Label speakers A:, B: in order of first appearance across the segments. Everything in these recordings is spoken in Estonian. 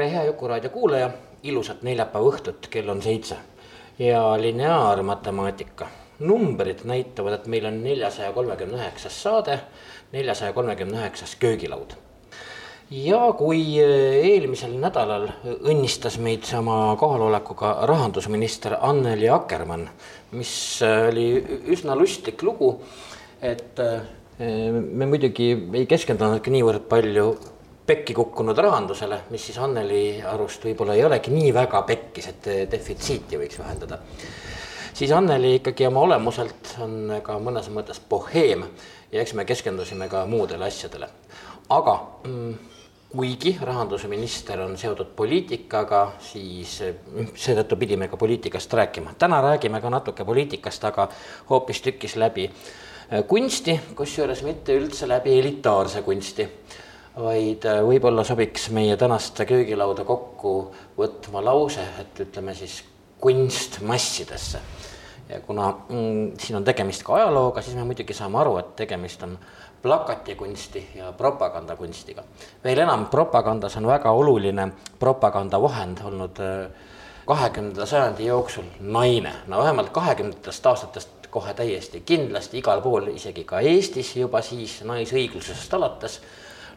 A: tere, hea Jukuraadio kuulaja, ilusat neljapäeva õhtut, kell on seitse. Ja lineaarmatemaatika. numbrid näitavad, et meil on neljasaja kolmekümne üheksas saade, neljasaja kolmekümne üheksas köögilaud. Ja kui eh, eelmisel nädalal õnnistas meid oma kohalolekuga rahandusminister Anneli Akkermann, mis eh, oli üsna lustlik lugu, et eh, me muidugi ei keskendunudki niivõrd palju pekki kukkunud rahandusele, mis siis Anneli arust võib-olla ei olegi nii väga pekkis, et defitsiiti võiks vähendada. siis Anneli ikkagi oma olemuselt on ka mõnes mõttes boheem ja eks me keskendusime ka muudele asjadele. aga mm, kuigi rahandusminister on seotud poliitikaga, siis seetõttu pidime ka poliitikast rääkima. täna räägime ka natuke poliitikast, aga hoopistükkis läbi äh, kunsti, kusjuures mitte üldse läbi elitaarse kunsti, vaid äh, võib-olla sobiks meie tänast köögilauda kokku võtma lause, et ütleme siis kunst massidesse ja kuna mm, siin on tegemist ka ajalooga, siis me muidugi saame aru, et tegemist on plakatikunsti ja propagandakunstiga. veel enam, propagandas on väga oluline propagandavahend olnud äh, kahekümnenda sajandi jooksul naine, no vähemalt kahekümnendatest aastatest kohe täiesti kindlasti igal pool, isegi ka Eestis juba siis naisõiglusest alates,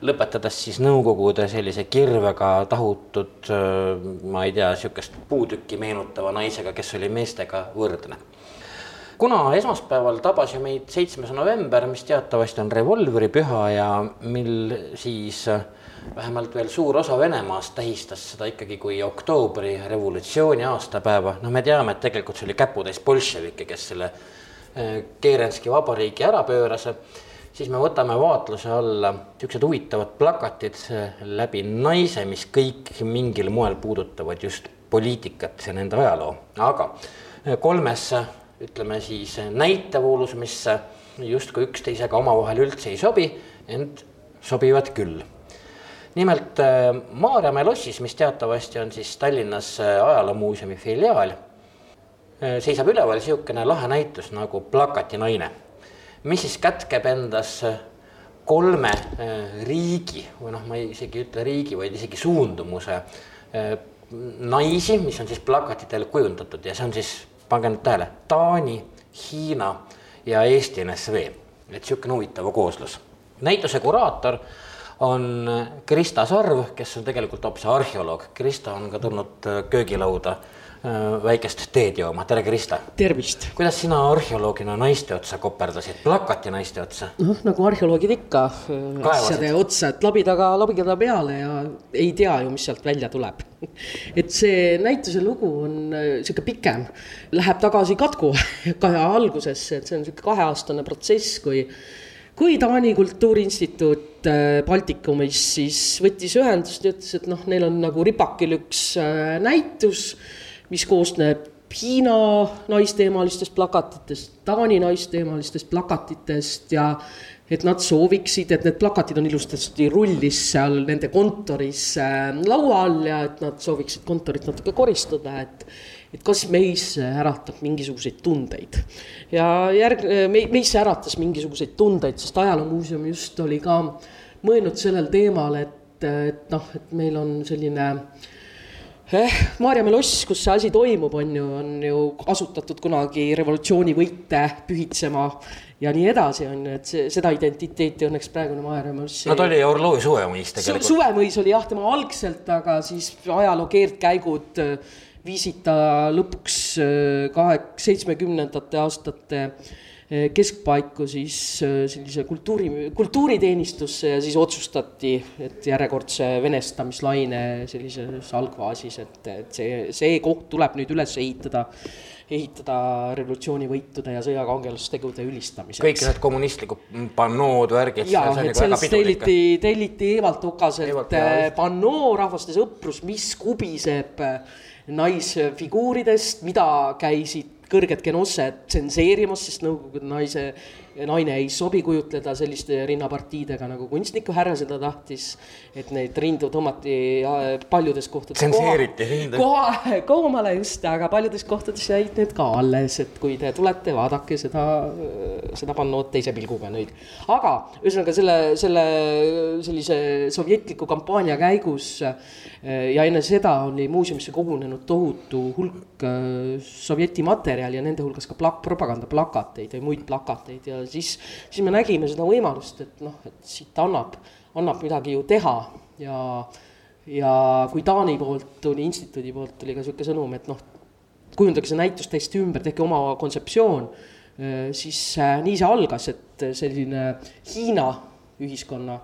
A: lõpetades siis Nõukogude sellise kirvega tahutud, ma ei tea, sihukest puutükki meenutava naisega, kes oli meestega võrdne. Kuna esmaspäeval tabas ju meid seitsmes november, mis teatavasti on revolvripüha ja mil siis äh, vähemalt veel suur osa Venemaast tähistas seda ikkagi kui oktoobri revolutsiooni aastapäeva, noh, me teame, et tegelikult see oli käputäis bolševikke, kes selle Kerenski vabariigi ära pööras, siis me võtame vaatluse alla niisugused huvitavad plakatid läbi naise, mis kõik mingil moel puudutavad just poliitikat ja nende ajaloo, aga kolmes ütleme siis näitevoolus, mis justkui üksteisega omavahel üldse ei sobi, ent sobivad küll. nimelt Maarjamäe lossis, mis teatavasti on siis Tallinnas ajaloomuuseumi filiaal, seisab üleval niisugune lahe näitus nagu Plakatinaine, mis siis kätkeb endas kolme riigi või noh, ma isegi ei ütle riigi, vaid isegi suundumuse naisi, mis on siis plakatitele kujundatud ja see on siis pange nüüd tähele, Taani, Hiina ja Eesti NSV, et niisugune huvitav kooslus. näituse kuraator on Krista Sarv, kes on tegelikult hoopis arheoloog, Krista on ka tulnud köögilauda Äh, väikest teed jooma, tere Krista.
B: tervist.
A: kuidas sina arheoloogina naiste otsa koperdasid, plakati naiste otsa?
B: noh, nagu arheoloogid ikka äh, asjade otsa, et labi taga, labigada peale ja ei tea ju, mis sealt välja tuleb. et see näituse lugu on äh, sihuke pikem, läheb tagasi katku kahe algusesse, et see on sihuke kaheaastane protsess, kui kui Taani Kultuuriinstituut Baltikumis siis võttis ühendust ja ütles, et noh, neil on nagu ripakil üks näitus mis koosneb Hiina naisteemalistest plakatitest, Taani naisteemalistest plakatitest ja et nad sooviksid, et need plakatid on ilusasti rullis seal nende kontoris äh, laua all ja et nad sooviksid kontorit natuke koristada, et et kas meis äratab mingisuguseid tundeid. ja järg-, me, meisse äratas mingisuguseid tundeid, sest Ajaloomuuseum just oli ka mõelnud sellel teemal, et, et noh, et meil on selline äh, eh, Maarjamäe loss, kus see asi toimub, on ju, on ju asutatud kunagi revolutsioonivõite pühitsema ja nii edasi, on ju, et see, seda identiteeti õnneks praegune Maarjamäe loss.
A: no ta oli Orlovi suvemõis tegelikult
B: Su. suvemõis oli jah, tema algselt, aga siis ajaloo keerdkäigud viisid ta lõpuks kahe, seitsmekümnendate aastate keskpaiku siis sellise kultuuri, kultuuriteenistusse ja siis otsustati, et järjekordse venestamislaine sellises algfaasis, et, et see, see koht tuleb nüüd üles ehitada ehitada revolutsioonivõitude ja sõjakangelustegude ülistamiseks.
A: kõik need kommunistlikud pannood, värgid.
B: ja, et sellest telliti, telliti Evalt Okaselt pannoo Rahvaste sõprus, mis kubiseb naisfiguuridest, mida käisid kõrged genossed tsenseerimas, sest Nõukogude naise naine ei sobi kujutleda selliste rinnapartiidega nagu kunstniku härra seda tahtis. et neid rindu tõmmati paljudes kohtades.
A: tsenseeriti rindu.
B: koha, koomale just, aga paljudes kohtades jäid need ka alles, et kui te tulete, vaadake seda, seda pannood teise pilguga nüüd. aga ühesõnaga selle, selle sellise sovjetliku kampaania käigus ja enne seda oli muuseumisse kogunenud tohutu hulk sovjeti materjali ja nende hulgas ka plak-, propagandaplakateid ja muid plakateid ja siis, siis me nägime seda võimalust, et noh, et siit annab, annab midagi ju teha. Ja, ja kui Taani poolt tuli, instituudi poolt tuli ka sihuke sõnum, et noh, kujundage see näitus täiesti ümber, tehke oma kontseptsioon, siis äh, nii see algas, et selline Hiina ühiskonna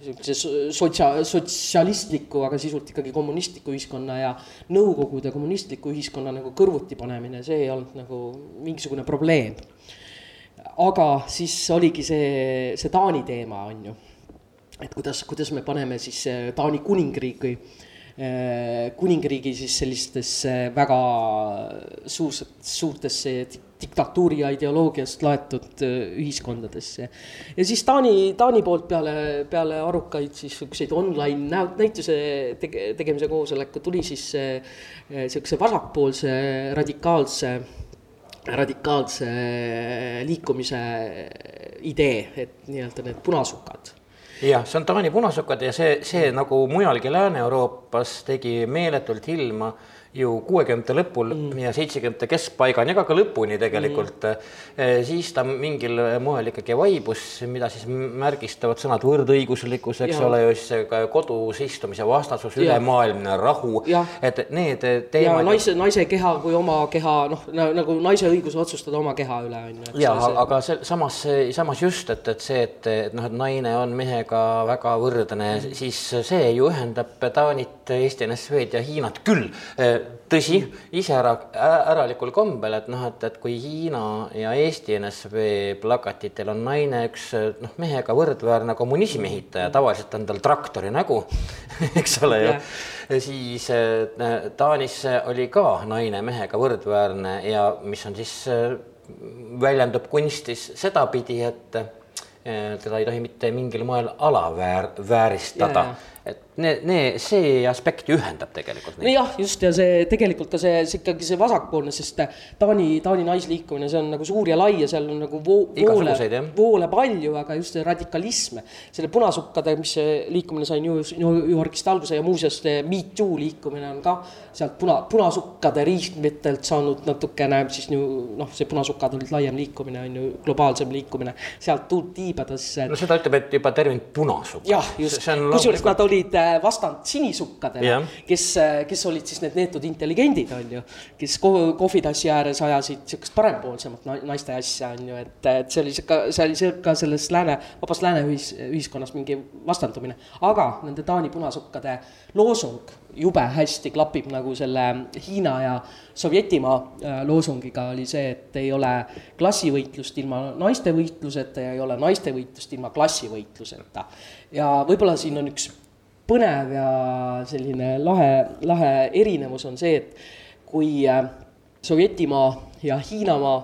B: sihukese sotsia-, sotsialistliku, aga sisult ikkagi kommunistliku ühiskonna ja Nõukogude kommunistliku ühiskonna nagu kõrvuti panemine, see ei olnud nagu mingisugune probleem aga siis oligi see, see Taani teema, on ju. et kuidas, kuidas me paneme siis äh, Taani kuningriigi, äh, kuningriigi siis sellistesse väga suurs, suurtesse diktatuuri ja ideoloogiast laetud äh, ühiskondadesse. ja siis Taani, Taani poolt peale, peale arukaid siis siukseid online näituse tege, tegemise koosoleku tuli siis sihukese vasakpoolse radikaalse radikaalse liikumise idee, et nii-öelda need punasukad.
A: Jah, see on Taani punasukad ja see, see nagu mujalgi Lääne-Euroopas tegi meeletult ilma ju kuuekümnendate lõpul mm. ja seitsmekümnendate keskpaigani, aga ka lõpuni tegelikult mm.. siis ta mingil moel ikkagi vaibus, mida siis märgistavad sõnad võrdõiguslikkus, eks ja. ole siis kodus istumise vastasus, ülemaailmne rahu, et need
B: teemad. naise, naise keha kui oma keha, noh nagu naise õigus otsustada oma keha üle on
A: ju. ja aga see samas, samas just, et, et see, et, et noh, et naine on mehega väga võrdne mm., siis see ju ühendab Taanit, Eesti NSV-d ja Hiinat küll tõsi, ise ära, äralikul kombel, et noh, et, et kui Hiina ja Eesti NSV plakatitel on naine üks noh, mehega võrdväärne kommunismi ehitaja, tavaliselt on tal traktori nägu eks ole ju, siis äh, Taanis oli ka naine mehega võrdväärne ja mis on siis, äh, väljendub kunstis sedapidi, et äh, teda ei tohi mitte mingil moel alaväär, vääristada et need, need, see aspekt ühendab tegelikult
B: neid. jah, just ja see tegelikult ka see, see ikkagi see vasakpoolne, sest Taani, Taani naisliikumine, see on nagu suur ja lai ja seal on nagu vo, voole, voole palju, aga just see radikalism. selle punasukkade, mis see liikumine sai New, New Yorgist alguse ja muuseas Me Too liikumine on ka sealt puna, punasukkade riistmetelt saanud natukene siis noh, see punasukkad olid laiem liikumine on ju, globaalsem liikumine, sealt tuult tiibadesse.
A: no seda ütleb, et juba termin punasukk.
B: jah, just, kusjuures nad olid vastand sinisukkadele yeah., kes, kes olid siis need neetud intelligendid, on ju. kes kohvitassi ääres ajasid sihukest parempoolsemat naiste asja, on ju, et, et see oli sihuke, see oli ka selles lääne, vabas lääne ühis, ühiskonnas mingi vastandumine. aga nende Taani punasukkade loosung jube hästi klapib nagu selle Hiina ja Sovjetimaa äh, loosungiga oli see, et ei ole klassivõitlust ilma naiste võitluseta ja ei ole naiste võitlust ilma klassivõitluseta. ja võib-olla siin on üks põnev ja selline lahe, lahe erinevus on see, et kui äh, Sovjetimaa ja Hiinamaa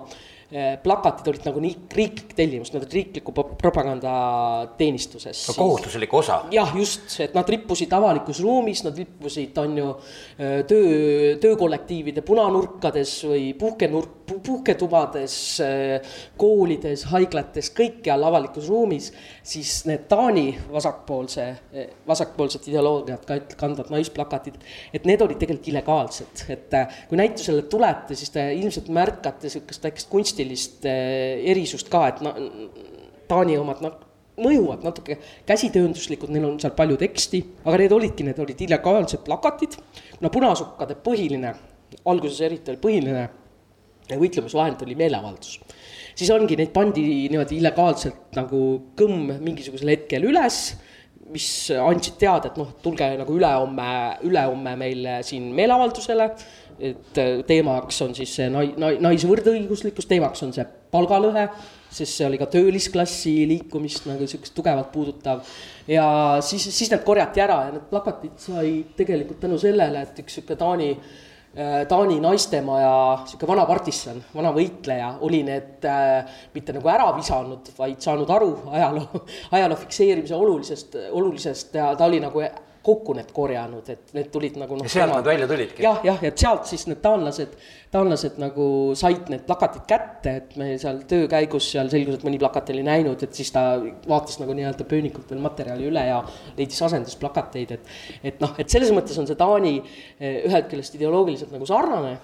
B: Eh, plakatid olid nagu nii riiklik tellimus, nad olid riikliku propagandateenistuses.
A: kohustuslik osa.
B: jah, just, et nad rippusid avalikus ruumis, nad rippusid, on ju, eh, töö, töökollektiivide punanurkades või puhkenurk, puhketubades, eh, koolides, haiglates, kõikjal avalikus ruumis. siis need Taani vasakpoolse, vasakpoolset ideoloogiat kandvad naisplakatid, et need olid tegelikult illegaalsed, et kui näitusele tulete, siis te ilmselt märkate sihukest väikest kunsti stilist eh, erisust ka, et na, Taani omad nad mõjuvad natuke käsitöönduslikud, neil on seal palju teksti, aga need olidki, need olid illegaalsed plakatid. kuna punasukkade põhiline, alguses eriti oli põhiline võitlemisvahend oli meeleavaldus. siis ongi neid pandi niimoodi illegaalselt nagu kõmm mingisugusel hetkel üles mis andsid teada, et noh, tulge nagu ülehomme, ülehomme meil siin meeleavaldusele. et teemaks on siis see nai-, nai-, naise võrdõiguslikkus, teemaks on see palgalõhe, sest see oli ka töölisklassi liikumist nagu sihukest tugevalt puudutav. ja siis, siis need korjati ära ja need plakatid sai tegelikult tänu sellele, et üks sihuke Taani Äh, Taani naistemaja sihuke vana partisan, vana võitleja oli need äh, mitte nagu ära visanud, vaid saanud aru ajaloo, ajaloo fikseerimise olulisest, olulisest ja ta oli nagu kokku need korjanud, et need tulid nagu
A: noh. sealt nad välja tulidki?
B: jah, jah, et sealt siis need taanlased, taanlased nagu said need plakatid kätte, et me seal töö käigus seal selgus, et mõni plakat oli näinud, et siis ta vaatas nagu nii-öelda pöönikult veel materjali üle ja leidis asendusplakateid, et. et noh, et selles mõttes on see Taani eh, ühest küljest ideoloogiliselt nagu sarnane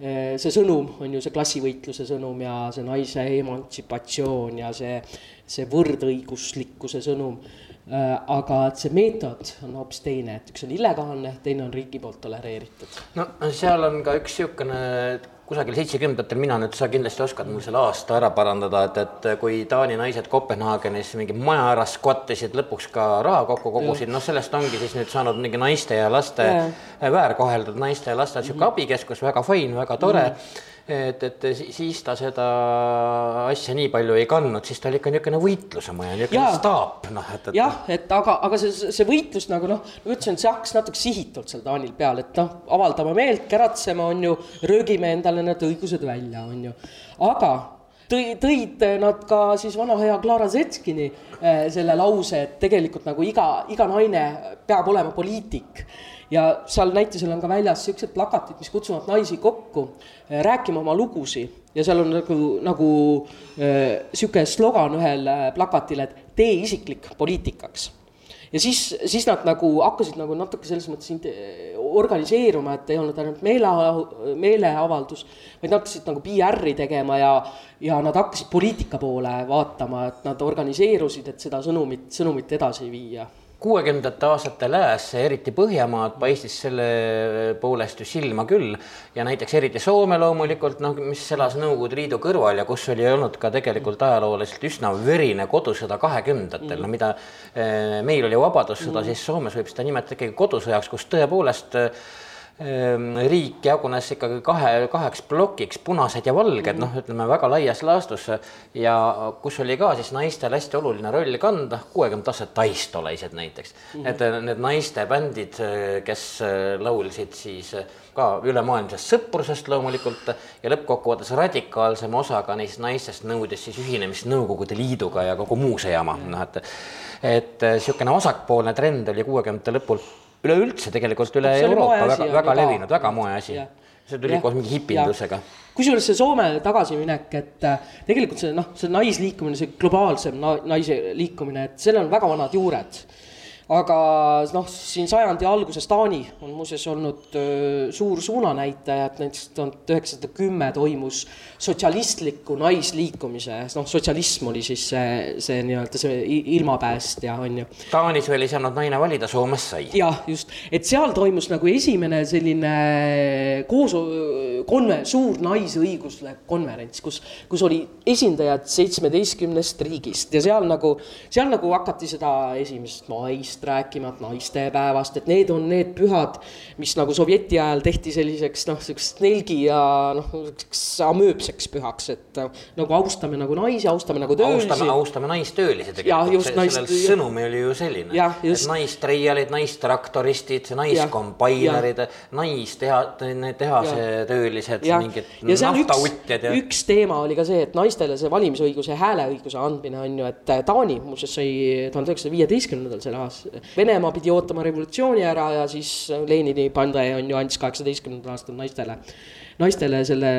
B: eh, see sõnum on ju see klassivõitluse sõnum ja see naise emantsipatsioon ja see, see võrdõiguslikkuse sõnum aga et see meetod on hoopis teine, et üks on illegaalne, teine on riigi poolt tolereeritud.
A: no seal on ka üks niisugune kusagil seitsmekümnendatel, mina nüüd, sa kindlasti oskad mul selle aasta ära parandada, et, et kui Taani naised Kopenhaagenis mingi maja ära skvattisid, lõpuks ka raha kokku kogusid, noh, sellest ongi siis nüüd saanud mingi naiste ja laste, väärkoheldud naiste ja laste niisugune mm -hmm. abikeskus, väga fine, väga tore mm. -hmm et, et siis ta seda asja nii palju ei kandnud, siis ta oli ikka niisugune võitlusemaja, niisugune staap, noh, et,
B: et. jah, et aga, aga see, see võitlus nagu noh, ma ütlesin, see hakkas natuke sihitult seal Taanil peale, et noh, avaldame meelt, käratseme, on ju, röögime endale need õigused välja, on ju, aga tõi, tõid nad ka siis vana hea Clara Zetskini äh, selle lause, et tegelikult nagu iga, iga naine peab olema poliitik ja seal näitusel on ka väljas siuksed plakatid, mis kutsuvad naisi kokku eh, rääkima oma lugusid. Ja seal on nagu, nagu äh, sihuke slogan ühel plakatil, et tee isiklik poliitikaks. Ja siis, siis nad nagu hakkasid nagu natuke selles mõttes organiseeruma, et ei olnud ainult meele, meeleavaldus, vaid nad hakkasid nagu PR-i tegema ja, ja nad hakkasid poliitika poole vaatama, et nad organiseerusid, et seda sõnumit, sõnumit edasi viia
A: kuuekümnendate aastate lääs, eriti Põhjamaad, paistis selle poolest ju silma küll ja näiteks eriti Soome loomulikult, noh, mis elas Nõukogude Liidu kõrval ja kus oli olnud ka tegelikult ajalooliselt üsna verine kodusõda kahekümnendatel mm., no mida eh, meil oli vabadussõda mm., siis Soomes võib seda nimetada ikkagi kodusõjaks, kus tõepoolest äh, riik jagunes ikkagi kahe, kaheks plokiks, punased ja valged mm, -hmm. noh, ütleme väga laias laastus ja kus oli ka siis naistel hästi oluline roll kanda, kuuekümnendate aastate taistoleised näiteks mm. -hmm. et need naistebändid, kes laulsid siis ka ülemaailmsest sõprusest loomulikult ja lõppkokkuvõttes radikaalsema osaga neist naistest nõudis siis ühinemist Nõukogude Liiduga ja kogu muu see jama, noh et et niisugune vasakpoolne trend oli kuuekümnendate lõpul üleüldse tegelikult üle Euroopa väga, väga levinud, väga moeasi. see tuli koos mingi hipindusega.
B: kusjuures see Soome tagasiminek, et äh, tegelikult see noh, see naisliikumine, see globaalsem naise liikumine, et sellel on väga vanad juured aga noh, siin sajandi alguses Taani on muuseas olnud öö, suur suunanäitaja, et näiteks tuhat üheksasada kümme toimus sotsialistliku naisliikumise, noh, sotsialism oli siis see, see nii-öelda see ilmapäästja, on ju.
A: Taanis veel ei saanud naine valida, Soomes sai.
B: jah, just, et seal toimus nagu esimene selline koos, konve-, suur naisõiguslik konverents, kus, kus oli esindajad seitsmeteistkümnest riigist ja seal nagu, seal nagu hakati seda esimesest maist naistest rääkima, naistepäevast, et need on need pühad, mis nagu sovjeti ajal tehti selliseks noh, sihukeseks nelgi ja noh, sihukeseks amööbseks pühaks, et nagu austame nagu naisi, austame nagu töölisi.
A: austame, austame naistöölisi tegelikult, naist... sõnum oli ju selline, et naistreialid, naistraktoristid, naiskombainarid, naisteha, tehase töölised, mingid naftavutjad
B: ja. üks teema oli ka see, et naistele see valimisõiguse hääleõiguse andmine on ju, et Taani muuseas sai tuhande üheksasaja viieteistkümnendal sel aastal Venemaa pidi ootama revolutsiooni ära ja siis Lenini pande on ju andis kaheksateistkümnendal aastal naistele naistele selle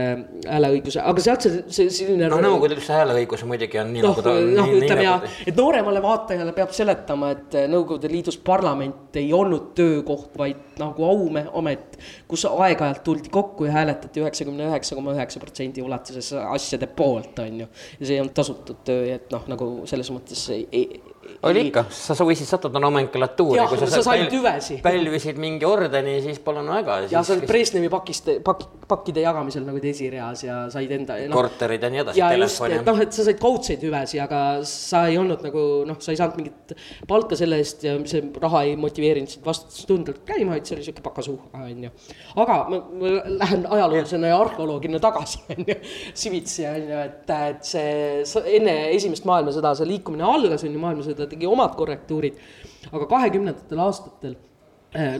B: hääleõiguse, aga sealt see, see selline.
A: no Nõukogude Liidus hääleõigus muidugi on nii no, nagu ta
B: noh, ütleme ja, et nooremale vaatajale peab seletama, et Nõukogude Liidus parlament ei olnud töökoht, vaid nagu auamet, kus aeg-ajalt tuldi kokku ja hääletati üheksakümne üheksa koma üheksa protsendi ulatuses asjade poolt, on ju. ja see ei olnud tasutud töö, et noh, nagu selles mõttes ei, ei
A: oli ikka, sa võisid sattuda nomenklatuuri.
B: jah, sa, sa said tüvesi.
A: pälvisid mingi ordeni, siis palun väga.
B: ja sa olid Brežnevi pakist, pakk, pakkide jagamisel nagu esireas ja said enda
A: no,. korterid ja nii edasi.
B: ja just, et noh, et sa said kaudseid hüvesid, aga sa ei olnud nagu noh, sa ei saanud mingit palka selle eest ja see raha ei motiveerinud sind vastutustundelt käima, vaid see oli sihuke pakasuh, on ju. aga ma, ma lähen ajaloolasena ja arheoloogina tagasi, on ju, Sivitsi, on ju, et, et see enne esimest maailmasõda see liikumine algas, on ju, maailmasõda tegi omad korrektuurid. aga kahekümnendatel aastatel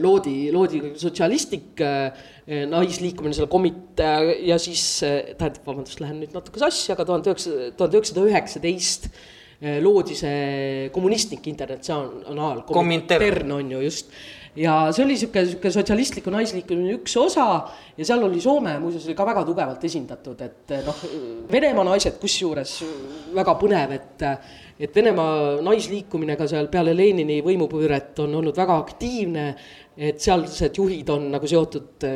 B: loodi, loodi sotsialistlik äh, naisliikumine, selle komitee ja siis äh,, tähendab, vabandust, lähen nüüd natuke sassi, aga tuhande üheksa, tuhande üheksasada üheksateist loodi see kommunistlik internatsionaal.
A: Komintern
B: on ju just ja see oli sihuke, sihuke sotsialistliku naisliikumise üks osa ja seal oli Soome muuseas oli ka väga tugevalt esindatud, et noh, Venemaa naised kusjuures väga põnev, et et Venemaa naisliikumine ka seal peale Lenini võimupööret on olnud väga aktiivne et sealsed juhid on nagu seotud äh,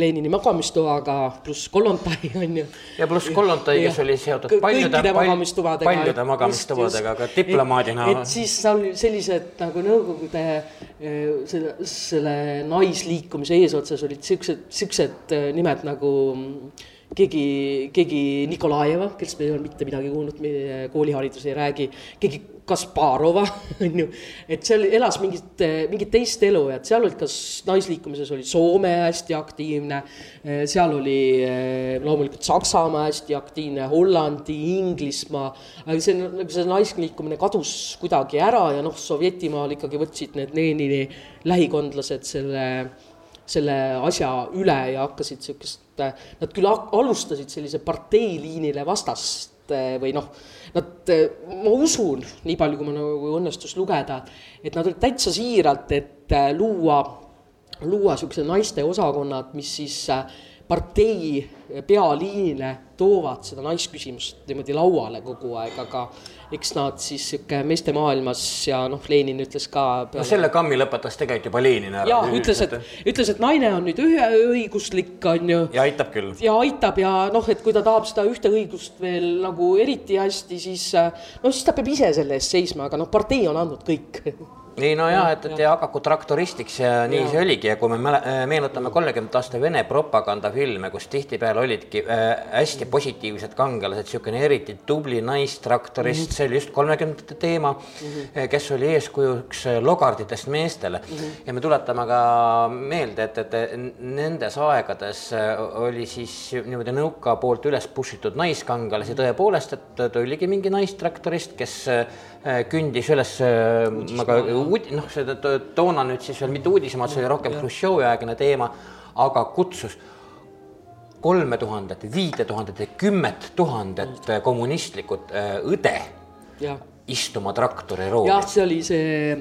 B: Lenini magamistoaga, pluss Kollontai on ju.
A: ja pluss Kollontai, kes oli seotud paljude magamistuvadega. paljude magamistuvadega, ka diplomaadi näol.
B: et siis seal sellised nagu Nõukogude äh, selle, selle naisliikumise eesotsas olid siuksed, siuksed äh, nimed nagu keegi, keegi Nikolajeva, kellest me ei ole mitte midagi kuulnud, meie kooliharidus ei räägi, keegi Kasparova, on ju. et seal elas mingit, mingit teist elu, et seal olid, kas naisliikumises oli Soome hästi aktiivne. seal oli loomulikult Saksamaa hästi aktiivne, Hollandi, Inglismaa. aga see nagu see naisliikumine kadus kuidagi ära ja noh, Sovjetimaal ikkagi võtsid need Lenini lähikondlased selle selle asja üle ja hakkasid sihukest, nad küll alustasid sellise parteiliinile vastast või noh nad, ma usun, nii palju, kui ma nagu õnnestus lugeda, et nad olid täitsa siiralt, et äh, luua, luua niisugused naiste osakonnad, mis siis äh, partei pealiinile toovad seda naisküsimust niimoodi lauale kogu aeg, aga eks nad siis sihuke meeste maailmas ja noh, Lenin ütles ka
A: peale.... no selle kammi lõpetas tegelikult juba Lenin ära.
B: ja ütles, et, ütles, et naine on nüüd üheõiguslik, on ju.
A: ja aitab küll.
B: ja aitab ja noh, et kui ta tahab seda ühte õigust veel nagu eriti hästi, siis no siis ta peab ise selle eest seisma, aga noh, partei on andnud kõik
A: ei no jah, et, et ja hakaku traktoristiks ja nii ja. see oligi ja kui me äh, meenutame kolmekümnenda aasta Vene propagandafilme, kus tihtipeale olidki äh, hästi positiivsed kangelased, niisugune eriti tubli naistraktorist mm, -hmm. see oli just kolmekümnendate teema mm, -hmm. kes oli eeskujuks logarditest meestele mm. -hmm. ja me tuletame ka meelde, et, et nendes aegades oli siis niimoodi nõuka poolt üles push itud naiskangelasi tõepoolest, et ta oligi mingi naistraktorist, kes kündis üles, aga uud-, noh, seda toona nüüd siis veel mitte uudisemaad, see oli rohkem Hruštšovi aegne teema, aga kutsus kolme tuhandet, viite tuhandet ja kümmet tuhandet kommunistlikud äh, õde ja. istuma traktori rooli.
B: jah, see oli see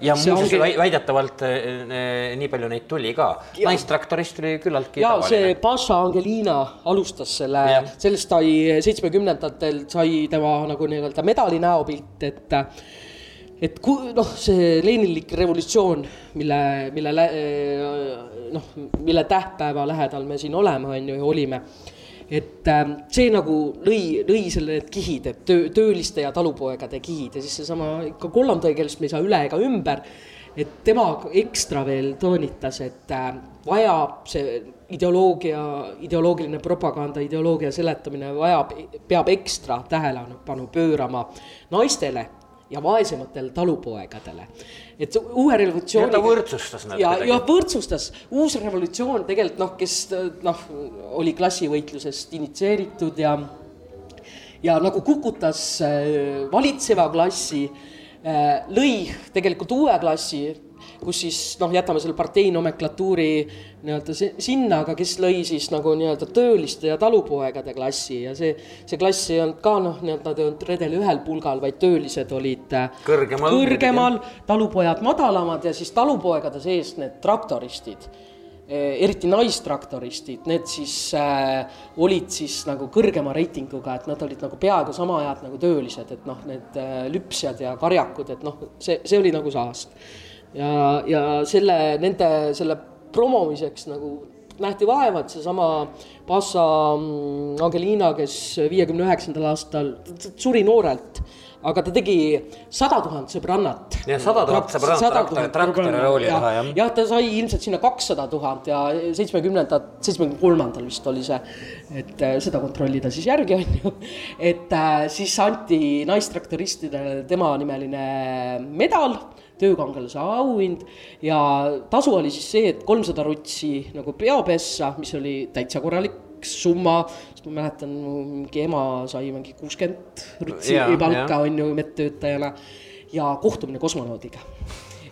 A: ja muuseas ongi... väidetavalt äh, äh, nii palju neid tuli ka, naistraktorist oli küllaltki
B: ja see Paša Angelina alustas selle, sellest sai seitsmekümnendatel sai tema nagu nii-öelda medali näopilt, et et kui noh, see Leninlik revolutsioon, mille, mille noh, mille tähtpäeva lähedal me siin oleme, on ju, olime. Et ähm, see nagu lõi, lõi selle need kihid, et töö, tööliste ja talupoegade kihid ja siis seesama ikka Kollandõe, kellest me ei saa üle ega ümber. et tema ekstra veel toonitas, et äh, vajab see ideoloogia, ideoloogiline propaganda, ideoloogia seletamine vajab, peab ekstra tähelepanu pöörama naistele ja vaesematele talupoegadele. Et uue revolutsiooni.
A: ta võrdsustas nad
B: ja, ja võrdsustas, uus revolutsioon tegelikult noh, kes noh, oli klassivõitlusest initsieeritud ja ja nagu kukutas äh, valitseva klassi, äh, lõi tegelikult uue klassi kus siis noh, jätame selle partei nomenklatuuri nii-öelda sinna, aga kes lõi siis nagu nii-öelda tööliste ja talupoegade klassi ja see, see klass ei olnud ka noh, nii-öelda nad ei olnud redeli ühel pulgal, vaid töölised olid äh,
A: kõrgemal,
B: kõrgemal, talupojad madalamad ja siis talupoegade sees need traktoristid äh, eriti naistraktoristid, need siis äh, olid siis nagu kõrgema reitinguga, et nad olid nagu peaaegu sama head nagu töölised, et noh, need äh, lüpsjad ja karjakud, et noh, see, see oli nagu saast ja, ja selle, nende selle promomiseks nagu nähti vaeva, et seesama Passa mm, Angelina, kes viiekümne üheksandal aastal suri noorelt, aga ta tegi sada tuhat sõbrannat.
A: jah, sada tuhat sõbrannat traktori, traktori rooli taha,
B: jah. jah, ta sai ilmselt sinna kakssada tuhat ja seitsmekümnendad, seitsmekümne kolmandal vist oli see, et äh, seda kontrollida siis järgi, on ju. et äh, siis anti naistraktoristidele tema nimeline medal töökangelase auhind. Ja tasu oli siis see, et kolmsada rutsi nagu peopessa, mis oli täitsa korralik summa, sest ma mäletan, mingi ema sai mingi kuuskümmend rutsi ja, palka, on ju, medtöötajana. Ja kohtumine kosmonautiga.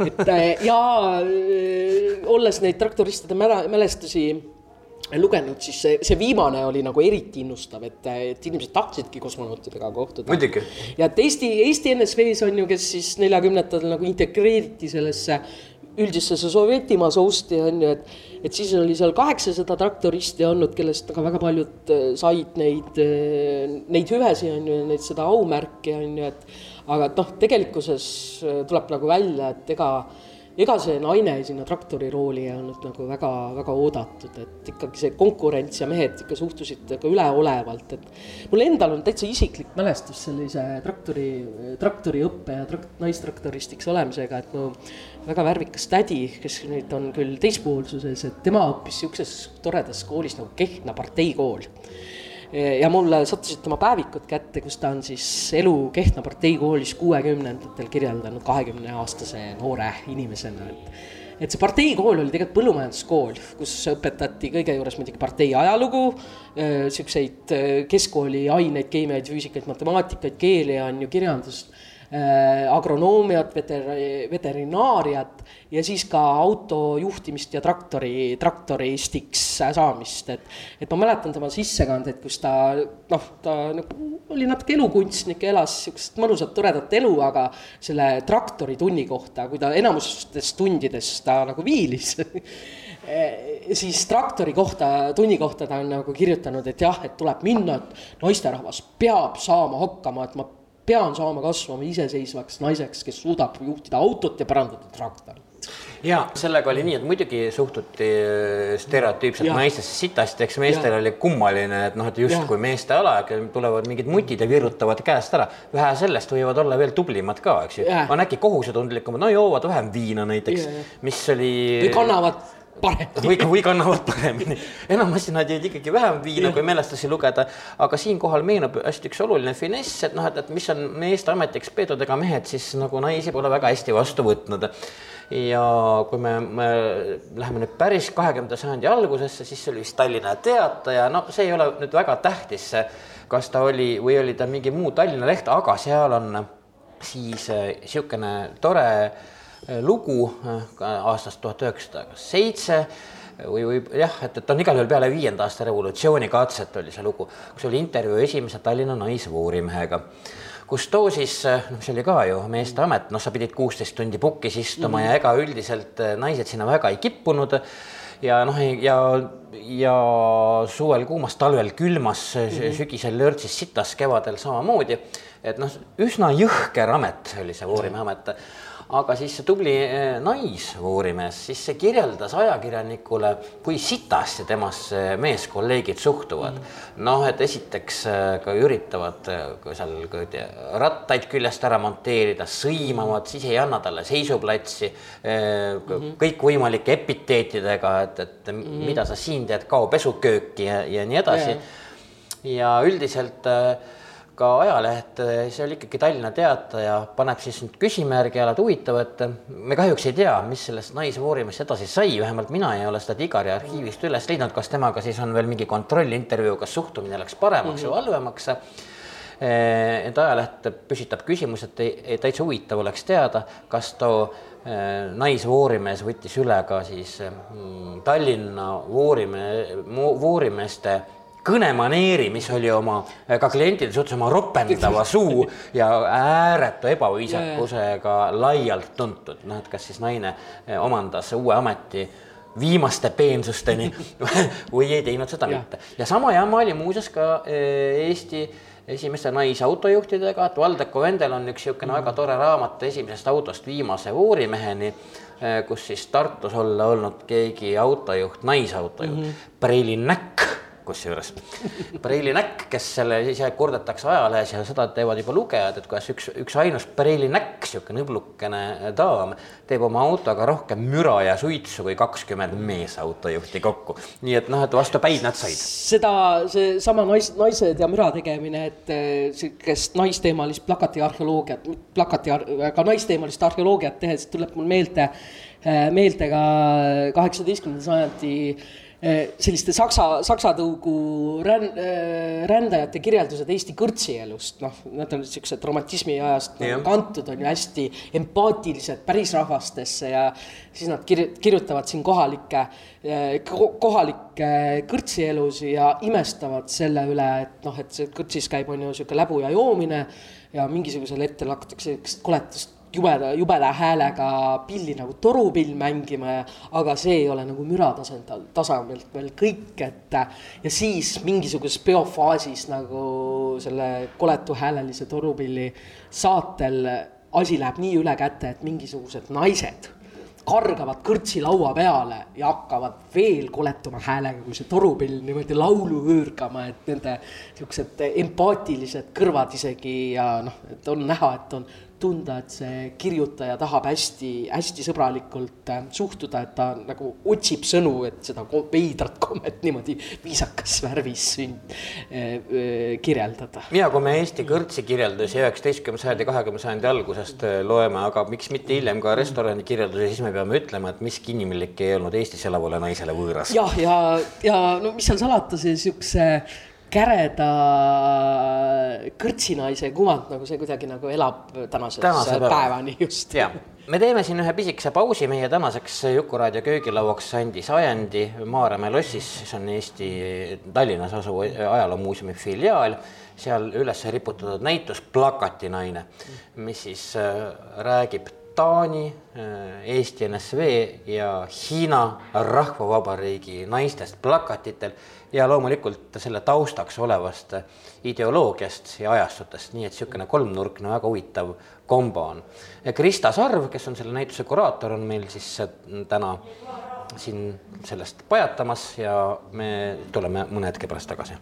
B: Et äh, ja äh, olles neid traktoristide mälestusi lugenud, siis see, see viimane oli nagu eriti innustav, et, et inimesed tahtsidki kosmonautidega kohtuda.
A: muidugi.
B: ja et Eesti, Eesti NSV-s on ju, kes siis neljakümnendatel nagu integreeriti sellesse üldisesse Sovjetimaa sousti on ju, et, et siis oli seal kaheksasada traktoristi olnud, kellest ka väga paljud äh, said neid, äh, neid hüvesi on ju, neid seda aumärki on ju, et aga noh, tegelikkuses äh, tuleb nagu välja, et ega ega see naine sinna traktorirooli ei olnud nagu väga, väga oodatud, et ikkagi see konkurents ja mehed ikka suhtusid nagu üleolevalt, et mul endal on täitsa isiklik mälestus sellise traktori, traktoriõppe ja trak-, naistraktoristiks olemisega, et mu väga värvikas tädi, kes nüüd on küll teispoolsuses, et tema õppis niisuguses toredas koolis nagu Kehtna parteikool ja mulle sattusid tema päevikud kätte, kus ta on siis elu Kehtna parteikoolis kuuekümnendatel kirjeldanud kahekümne aastase noore inimesena, et et see parteikool oli tegelikult põllumajanduskool, kus õpetati kõige juures muidugi partei ajalugu, siukseid keskkooli aineid, keemiaid, füüsikaid, matemaatikaid, keeli on ju, kirjandust agronoomiat, veter-, veterinaariat ja siis ka auto juhtimist ja traktori, traktoristiks saamist, et. et ma mäletan tema sissekandeid, kus ta noh, ta nagu oli natuke elukunstnik, elas sihukest mõnusat toredat elu, aga selle traktori tunni kohta, kui ta enamustes tundides ta nagu viilis siis traktori kohta, tunni kohta ta on nagu kirjutanud, et jah, et tuleb minna, et naisterahvas peab saama hakkama, et ma pean saama kasvama iseseisvaks naiseks, kes suudab juhtida autot ja parandada traktorit.
A: Ja sellega oli nii, et muidugi suhtuti äh, stereotüüpselt naistesse sitasti, eks meestel ja. oli kummaline, et noh, et justkui meeste ala, tulevad mingid mutid ja virutavad käest ära. vähe sellest võivad olla veel tublimad ka, eks ju, on äkki kohusetundlikumad, no joovad vähem viina näiteks, mis oli.
B: või kannavad paremini.
A: või, või kannavad paremini. enamasti nad jõid ikkagi vähem viina, kui mälestusi lugeda. aga siinkohal meenub hästi üks oluline finess, et noh, et, et mis on meeste ametiks peetud, ega mehed siis nagu naisi pole väga hästi vastu võtnud ja kui me, me läheme nüüd päris kahekümnenda sajandi algusesse, siis see oli vist Tallinna Teataja, no see ei ole nüüd väga tähtis, kas ta oli või oli ta mingi muu Tallinna leht, aga seal on siis niisugune tore äh, Äh, lugu äh, aastast tuhat üheksasada seitse või, või jah, et, et on igal juhul peale viienda aasta revolutsiooni katset oli see lugu, kus oli intervjuu esimese Tallinna naisvoorimehega kus too siis, äh, noh, see oli ka ju meeste amet, noh, sa pidid kuusteist tundi pukkis istuma mm -hmm. ja ega üldiselt naised sinna väga ei kippunud. ja noh, ja, ja suvel kuumas, talvel külmas mm, -hmm. sügisel lörtsis sitas, kevadel samamoodi. et noh, üsna jõhker amet oli see voorimehe amet aga siis see tubli eh, naisvoorimees, siis see kirjeldas ajakirjanikule, kui sitasti temasse meeskolleegid suhtuvad mm.. noh, et esiteks eh, ka üritavad eh, seal rattaid küljest ära monteerida, sõimavad, siis ei anna talle seisuplatsi -hmm. kõikvõimalike epiteetidega, et, et -hmm. mida sa siin teed, kao pesukööki ja, ja nii edasi ja üldiselt äh, ka ajaleht, see oli ikkagi Tallinna Teataja, paneb siis nüüd küsimärgi alla, et huvitav, et me kahjuks ei tea, mis sellest naisvoorimist edasi sai, vähemalt mina ei ole seda Tigari arhiivist üles leidnud, kas temaga siis on veel mingi kontrollintervjuu, kas suhtumine läks paremaks mm -hmm. või halvemaks. Eh, et ajaleht püstitab küsimuse, et täitsa huvitav oleks teada, kas too eh, naisvoorimees võttis üle ka siis mm, Tallinna voorime, voorimeeste kõnemaneeri, mis oli oma, ka klientide suhtes oma ropendava suu ja ääretu ebaviisakusega laialt tuntud, noh, et kas siis naine eh, omandas uue ameti viimaste peensusteni või ei teinud seda ja. mitte. ja sama jama oli muuseas ka eh, Eesti esimeste naisautojuhtidega, et Valdeko Vendel on üks niisugune mm. väga tore raamat esimesest autost viimase voorimeheni, eh, kus siis Tartus olla olnud keegi autojuht, naisautojuht mm, -hmm. Preili Näkk kusjuures. Preili näkk, kes selle ise kurdetakse ajalehes ja seda teevad juba lugejad, et kuidas üks, üks ainus Preili näkk, niisugune õblukene daam, teeb oma autoga rohkem müra ja suitsu kui kakskümmend meesautojuhti kokku. nii et noh, et vastu päid nad said.
B: seda, seesama nais, naised ja müra tegemine, et sihukest naisteemalist plakati arheoloogiat, plakati, aga naisteemalist arheoloogiat tehes tuleb mul meelde, meelde ka kaheksateistkümnenda sajandi Eh, selliste saksa, saksa tõugu ränn-, eh, rändajate kirjeldused Eesti kõrtsielust, noh, nad on siuksed romantismi ajast nagu kantud, on ju hästi empaatilised pärisrahvastesse ja siis nad kir-, kirjutavad siin kohalikke, eh, kohalikke kõrtsielusi ja imestavad selle üle, et noh, et see kõrtsis käib, on ju, sihuke läbu ja joomine ja mingisugusel hetkel hakatakse sihukest koletust jubeda, jubeda häälega pilli nagu torupill mängima ja aga see ei ole nagu müratasandil, tasemelt veel kõik, et ja siis mingisuguses peofaasis nagu selle koletu häälelise torupilli saatel asi läheb nii üle käte, et mingisugused naised kargavad kõrtsi laua peale ja hakkavad veel koletuma häälega, kui see torupill niimoodi laulu hõõrgama, et nende siuksed empaatilised kõrvad isegi ja noh, et on näha, et on tunda, et see kirjutaja tahab hästi-hästi sõbralikult äh, suhtuda, et ta nagu otsib sõnu, et seda veidrat kommet niimoodi viisakas värvis sünd- äh, äh,, kirjeldada.
A: ja kui me Eesti kõrtsi kirjeldusi üheksateistkümnenda sajandi, kahekümnenda sajandi algusest loeme, aga miks mitte hiljem ka restorani kirjeldusi, siis me peame ütlema, et miski inimlik ei olnud Eestis elavale naisele võõras.
B: jah, ja, ja, ja no mis seal salata, see siukse käreda kõrtsinaise kuvand nagu see kuidagi nagu elab tänase päevani just.
A: ja, me teeme siin ühe pisikese pausi, meie tänaseks Juku-raadio köögilauaks andi sajandi Maarjamäe lossis, see on Eesti Tallinnas asuv ajaloomuuseumi filiaal, seal üles riputatud näitus Plakatinaine, mis siis äh, räägib Taani, äh, Eesti NSV ja Hiina Rahvavabariigi naistest plakatitel ja loomulikult selle taustaks olevast ideoloogiast ja ajastutest, nii et niisugune kolmnurkne väga huvitav kombo on. Krista Sarv, kes on selle näituse kuraator, on meil siis äh, täna siin sellest pajatamas ja me tuleme mõne hetke pärast tagasi.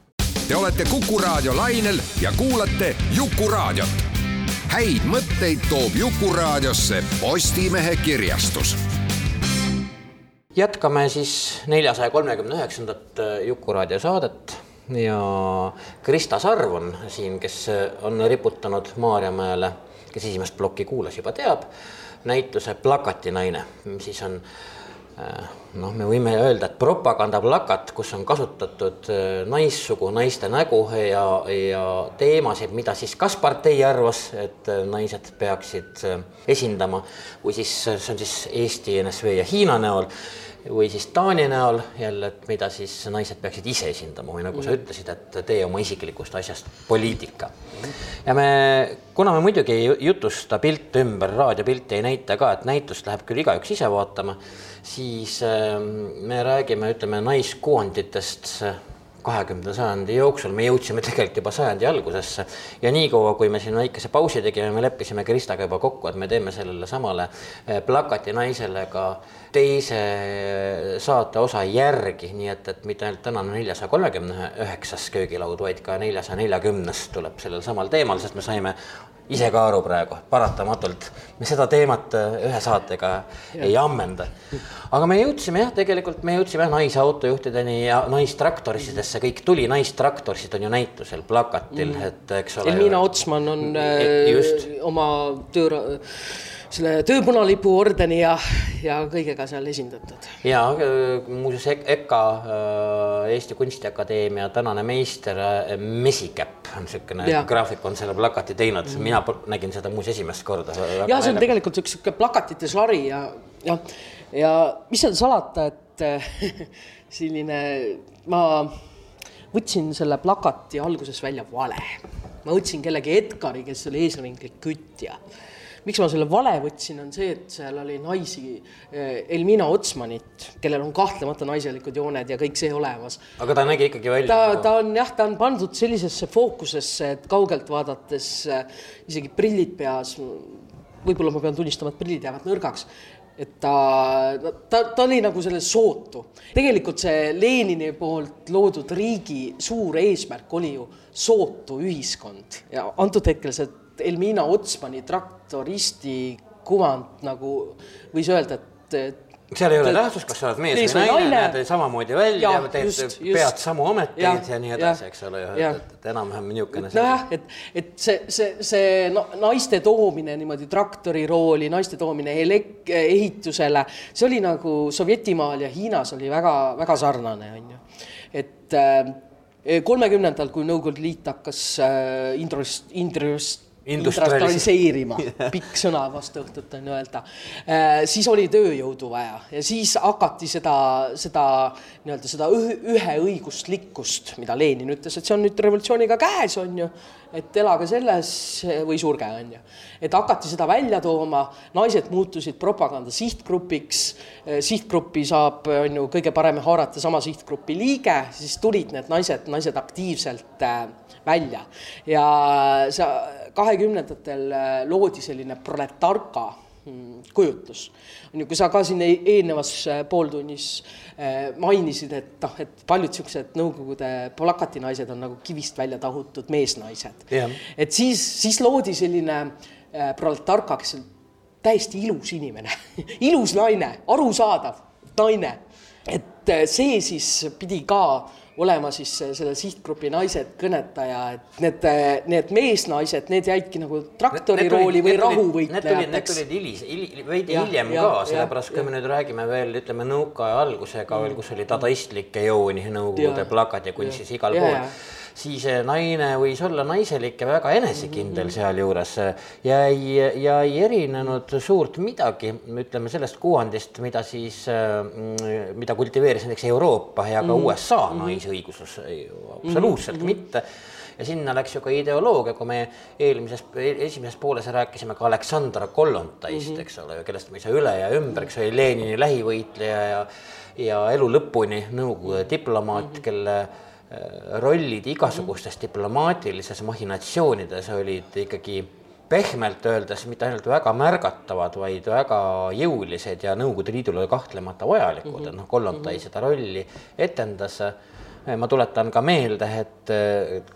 C: Te olete Kuku raadio lainel ja kuulate Jukuraadiot häid mõtteid toob Jukuraadiosse Postimehe kirjastus.
A: Jätkame siis neljasaja kolmekümne üheksandat äh, Jukuraadio saadet. Ja Krista Sarv on siin, kes on riputanud Maarjamäele, kes esimest plokki kuulas, juba teab, näituse Plakatinaine, mis siis on Äh, noh, me võime öelda, et propagandaplakat, kus on kasutatud äh, naissugu, naiste nägu ja, ja teemasid, mida siis kas partei arvas, et äh, naised peaksid esindama või siis see on siis Eesti NSV ja Hiina näol või siis Taani näol jälle, et mida siis naised peaksid ise esindama või nagu mm. sa ütlesid, et tee oma isiklikust asjast poliitika. ja me, kuna me muidugi ei jutusta pilte ümber, raadiopilti ei näita ka, et näitust läheb küll igaüks ise vaatama siis ähm, me räägime, ütleme naiskuvanditest kahekümnenda sajandi jooksul, me jõudsime tegelikult juba sajandi algusesse ja niikaua, kui me siin väikese pausi tegime, me leppisime Kristaga juba kokku, et me teeme sellele samale äh, plakati naisele ka teise saate osa järgi, nii et, et mitte ainult tänane neljasaja kolmekümne üheksas köögilaud, vaid ka neljasaja neljakümnes tuleb sellel samal teemal, sest me saime ise ka aru praegu, paratamatult me seda teemat äh, ühe saatega ja. ei ammenda. aga me jõudsime jah, tegelikult me jõudsime naisautojuhtideni ja naistraktoristidesse, kõik tuli, naistraktoristid on ju näitusel plakatil mm., et eks ole.
B: Elmina Otsman on e, just. oma töö selle tööpunalipu ordeni ja, ja kõigega seal esindatud.
A: ja muuseas EKA, äh, Eesti Kunstiakadeemia tänane meister äh, Mesikäpp on niisugune graafik on selle plakati teinud mm., mina nägin seda muuseas esimest korda.
B: ja see on tegelikult üks sihuke plakatite sari ja, ja, ja mis seal salata, et selline, ma võtsin selle plakati alguses välja vale. ma võtsin kellegi Edgari, kes oli eesrindlik kütja miks ma selle vale võtsin, on see, et seal oli naisi, eh, Elmina Otsmanit, kellel on kahtlemata naiselikud jooned ja kõik see olemas.
A: aga ta nägi ikkagi välja?
B: ta, ta on jah, ta on pandud sellisesse fookusesse, et kaugelt vaadates äh, isegi prillid peas, võib-olla ma pean tunnistama, et prillid jäävad nõrgaks et ta, ta, ta oli nagu selle sootu. tegelikult see Lenini poolt loodud riigi suur eesmärk oli ju sootu ühiskond ja antud hetkel see Elmina Otsmani traktoristi kuvand nagu võis öelda, et
A: seal ei ole tähtsust, kas sa oled mees, või naine, näed samamoodi välja, teed, pead samu ameteid ja, ja nii edasi, eks ole, et, et enam-vähem niisugune.
B: nojah, et, et see, see, see no, naiste toomine niimoodi traktori rooli, naiste toomine elek-, ehitusele, see oli nagu Sovjetimaal ja Hiinas oli väga-väga sarnane, on ju. et äh, kolmekümnendal, kui Nõukogude Liit hakkas äh, indrust-, indrust-, industrialiseerima. Pikk sõna vastu õhtut on öelda, äh, siis oli tööjõudu vaja ja siis hakati seda, seda nii-öelda seda üheõiguslikkust, mida Lenin ütles, et see on nüüd revolutsiooniga käes, on ju, et elage selles või surge, on ju. et hakati seda välja tooma, naised muutusid propaganda sihtgrupiks, äh, sihtgruppi saab, on ju, kõige parem haarata sama sihtgrupi liige, siis tulid need naised, naised aktiivselt äh, välja ja sa kahekümnendatel äh, loodi selline proletarka mm, kujutlus. on ju, kui sa ka siin eelnevas äh, pooltunnis äh, mainisid, et noh, et paljud niisugused Nõukogude plakatinaised on nagu kivist välja tahutud meesnaised yeah.. et siis, siis loodi selline proletarka, kes on täiesti ilus inimene ilus naine, arusaadav naine. et see siis pidi ka olema siis selle sihtgrupi naised kõnetaja, et need, need meesnaised, need jäidki nagu traktori need, rooli või rahuvõitlejateks.
A: Need tulid hilis, veidi hiljem ja, ka, sellepärast kui me nüüd räägime veel, ütleme nõukaaja algusega veel, kus oli dadaistlikke jooni, Nõukogude plakad ja kunstis igal pool siis naine võis olla naiselik ja väga enesekindel mhm. sealjuures ja ei, ja ei erinenud suurt midagi, ütleme sellest kuvandist, mida siis, mm, mida kultiveeris näiteks Euroopa ja ka mm -hmm. USA mhm. naisõigusus, absoluutselt mm -hmm. mitte ja sinna läks ju ka ideoloogia, kui me eelmises, esimeses pooles rääkisime ka Aleksandra Kollontaist mm, -hmm. eks ole, kellest me ei saa üle ja ümber, kes oli Lenini lähivõitleja ja ja elu lõpuni Nõukogude diplomaat mm, -hmm. kelle rollid igasugustes diplomaatilises mahhinatsioonides olid ikkagi pehmelt öeldes mitte ainult väga märgatavad, vaid väga jõulised ja Nõukogude Liidule kahtlemata vajalikud mm, -hmm. et noh, Kollontai mhm. seda rolli etendas ma tuletan ka meelde, et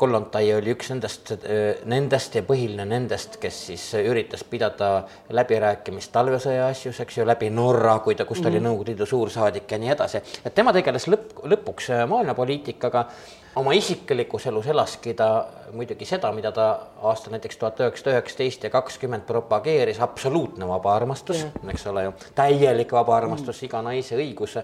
A: Kollontai oli üks nendest, eh, nendest ja põhiline nendest, kes siis üritas pidada läbirääkimist talvesõja asjus, eks ju, läbi Norra, kui ta, kus ta oli mhm. Nõukogude Liidu suursaadik ja nii edasi. et tema tegeles lõpp, lõpuks eh, maailmapoliitikaga, oma isiklikus elus elaski ta muidugi seda, mida ta aastal näiteks tuhat üheksasada üheksateist ja kakskümmend propageeris, absoluutne vaba armastus mm, eks ole ju, täielik vaba armastus mm, iga naise õigus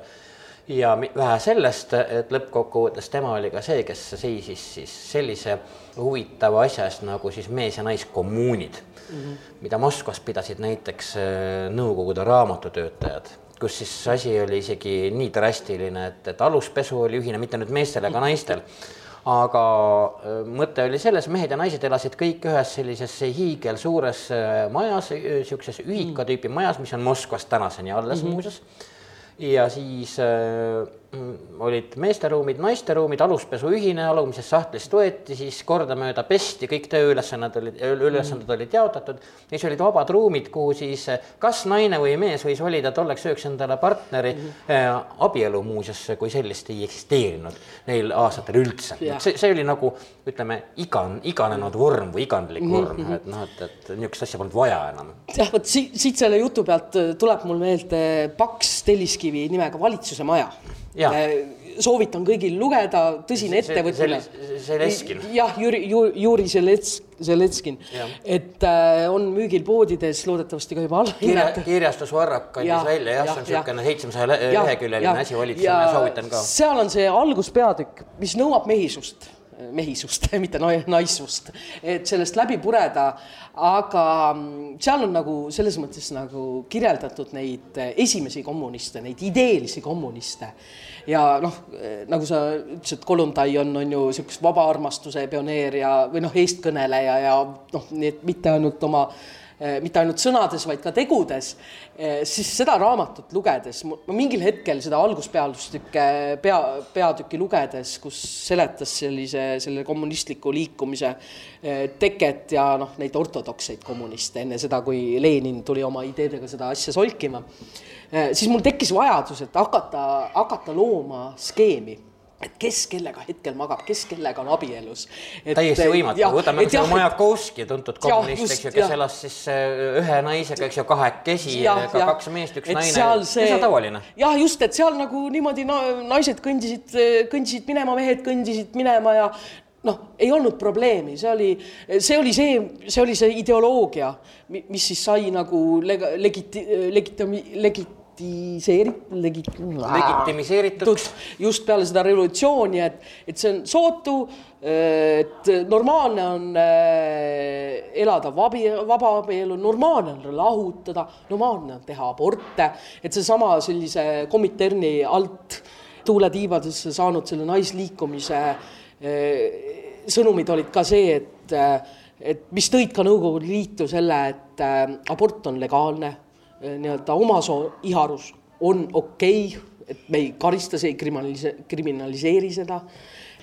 A: ja vähe sellest, et lõppkokkuvõttes tema oli ka see, kes seisis siis sellise huvitava asja eest nagu siis mees- ja naiskommuunid mm, -hmm. mida Moskvas pidasid näiteks äh, Nõukogude raamatutöötajad, kus siis asi oli isegi nii drastiline, et, et aluspesu oli ühine mitte nüüd meestel ega naistel aga äh, mõte oli selles, mehed ja naised elasid kõik ühes sellises hiigelsuures äh, majas, niisuguses ühika tüüpi majas, mis on Moskvas tänaseni alles mm -hmm. muuseas ja siis äh, olid meesteruumid, naisteruumid, aluspesu ühine, alumisest sahtlist võeti, siis kordamööda pesti, kõik tööülesanded olid, ülesanded olid jaotatud. siis olid vabad ruumid, kuhu siis kas naine või mees võis valida tolleks ööks endale partneri mm. -hmm. abielu muuseas kui sellist ei eksisteerinud neil aastatel üldse. see, see oli nagu ütleme, igan, iganenud vorm või igandlik mhm, vorm mm, -hmm. et noh, et, et niisugust asja polnud vaja enam.
B: jah, vot siit, siit selle jutu pealt tuleb mul meelde paks telliskivi nimega Valitsuse Maja soovitan kõigil lugeda, tõsine ettevõtmine.
A: Zelenskin.
B: jah, Jüri, Juri Zelets-, Zelenskin, et äh, on müügil poodides, loodetavasti ka juba
A: allahinnatud. kirjastus Varrak kandis välja jah ja,, see on niisugune seitsmesaja leheküljeline asi, valitsusele soovitan ka.
B: seal on see alguspeatükk, mis nõuab mehisust mehisust, mitte naissust, et sellest läbi pureda. aga mm, seal on nagu selles mõttes nagu kirjeldatud neid esimesi kommuniste, neid ideelisi kommuniste. Ja noh, nagu sa ütlesid, Koluntai on, on ju niisugust vaba armastuse pioneer ja, või noh, eestkõneleja ja noh, nii et mitte ainult oma Eh, mitte ainult sõnades, vaid ka tegudes, eh, siis seda raamatut lugedes, ma mingil hetkel seda alguspeatükke, pea, peatükki lugedes, kus seletas sellise, selle kommunistliku liikumise eh, teket ja noh, neid ortodokseid kommuniste enne seda, kui Lenin tuli oma ideedega seda asja solkima, siis mul tekkis vajadus, et hakata, hakata looma skeemi et kes kellega hetkel magab, kes kellega on abielus.
A: täiesti võimatu, võtame või Majakovski, tuntud kommunist, eks ju, kes ja. elas siis äh, ühe naisega, eks ju, kahekesi, ka kaks meest, üks et naine, see on tavaline.
B: jah, just, et seal nagu niimoodi no, naised kõndisid, kõndisid minema, mehed kõndisid minema ja noh, ei olnud probleemi, see oli, see oli see, see oli see ideoloogia, mis siis sai nagu lega, legiti-, legitimi-, legit-, legitiseeritud, legit-.
A: legitimiseeritud.
B: just peale seda revolutsiooni, et, et see on sootu, et normaalne on äh, elada vabi, vabaabielu, normaalne on lahutada, normaalne on teha aborte, et seesama sellise Kominterni alt tuuletiibadesse saanud selle naisliikumise äh, sõnumid olid ka see, et äh, et mis tõid ka Nõukogude Liitu selle, et abort on legaalne nii-öelda omasoo iharus on okei okay,, et me ei karista, see ei kriminalise-, kriminaliseeri seda.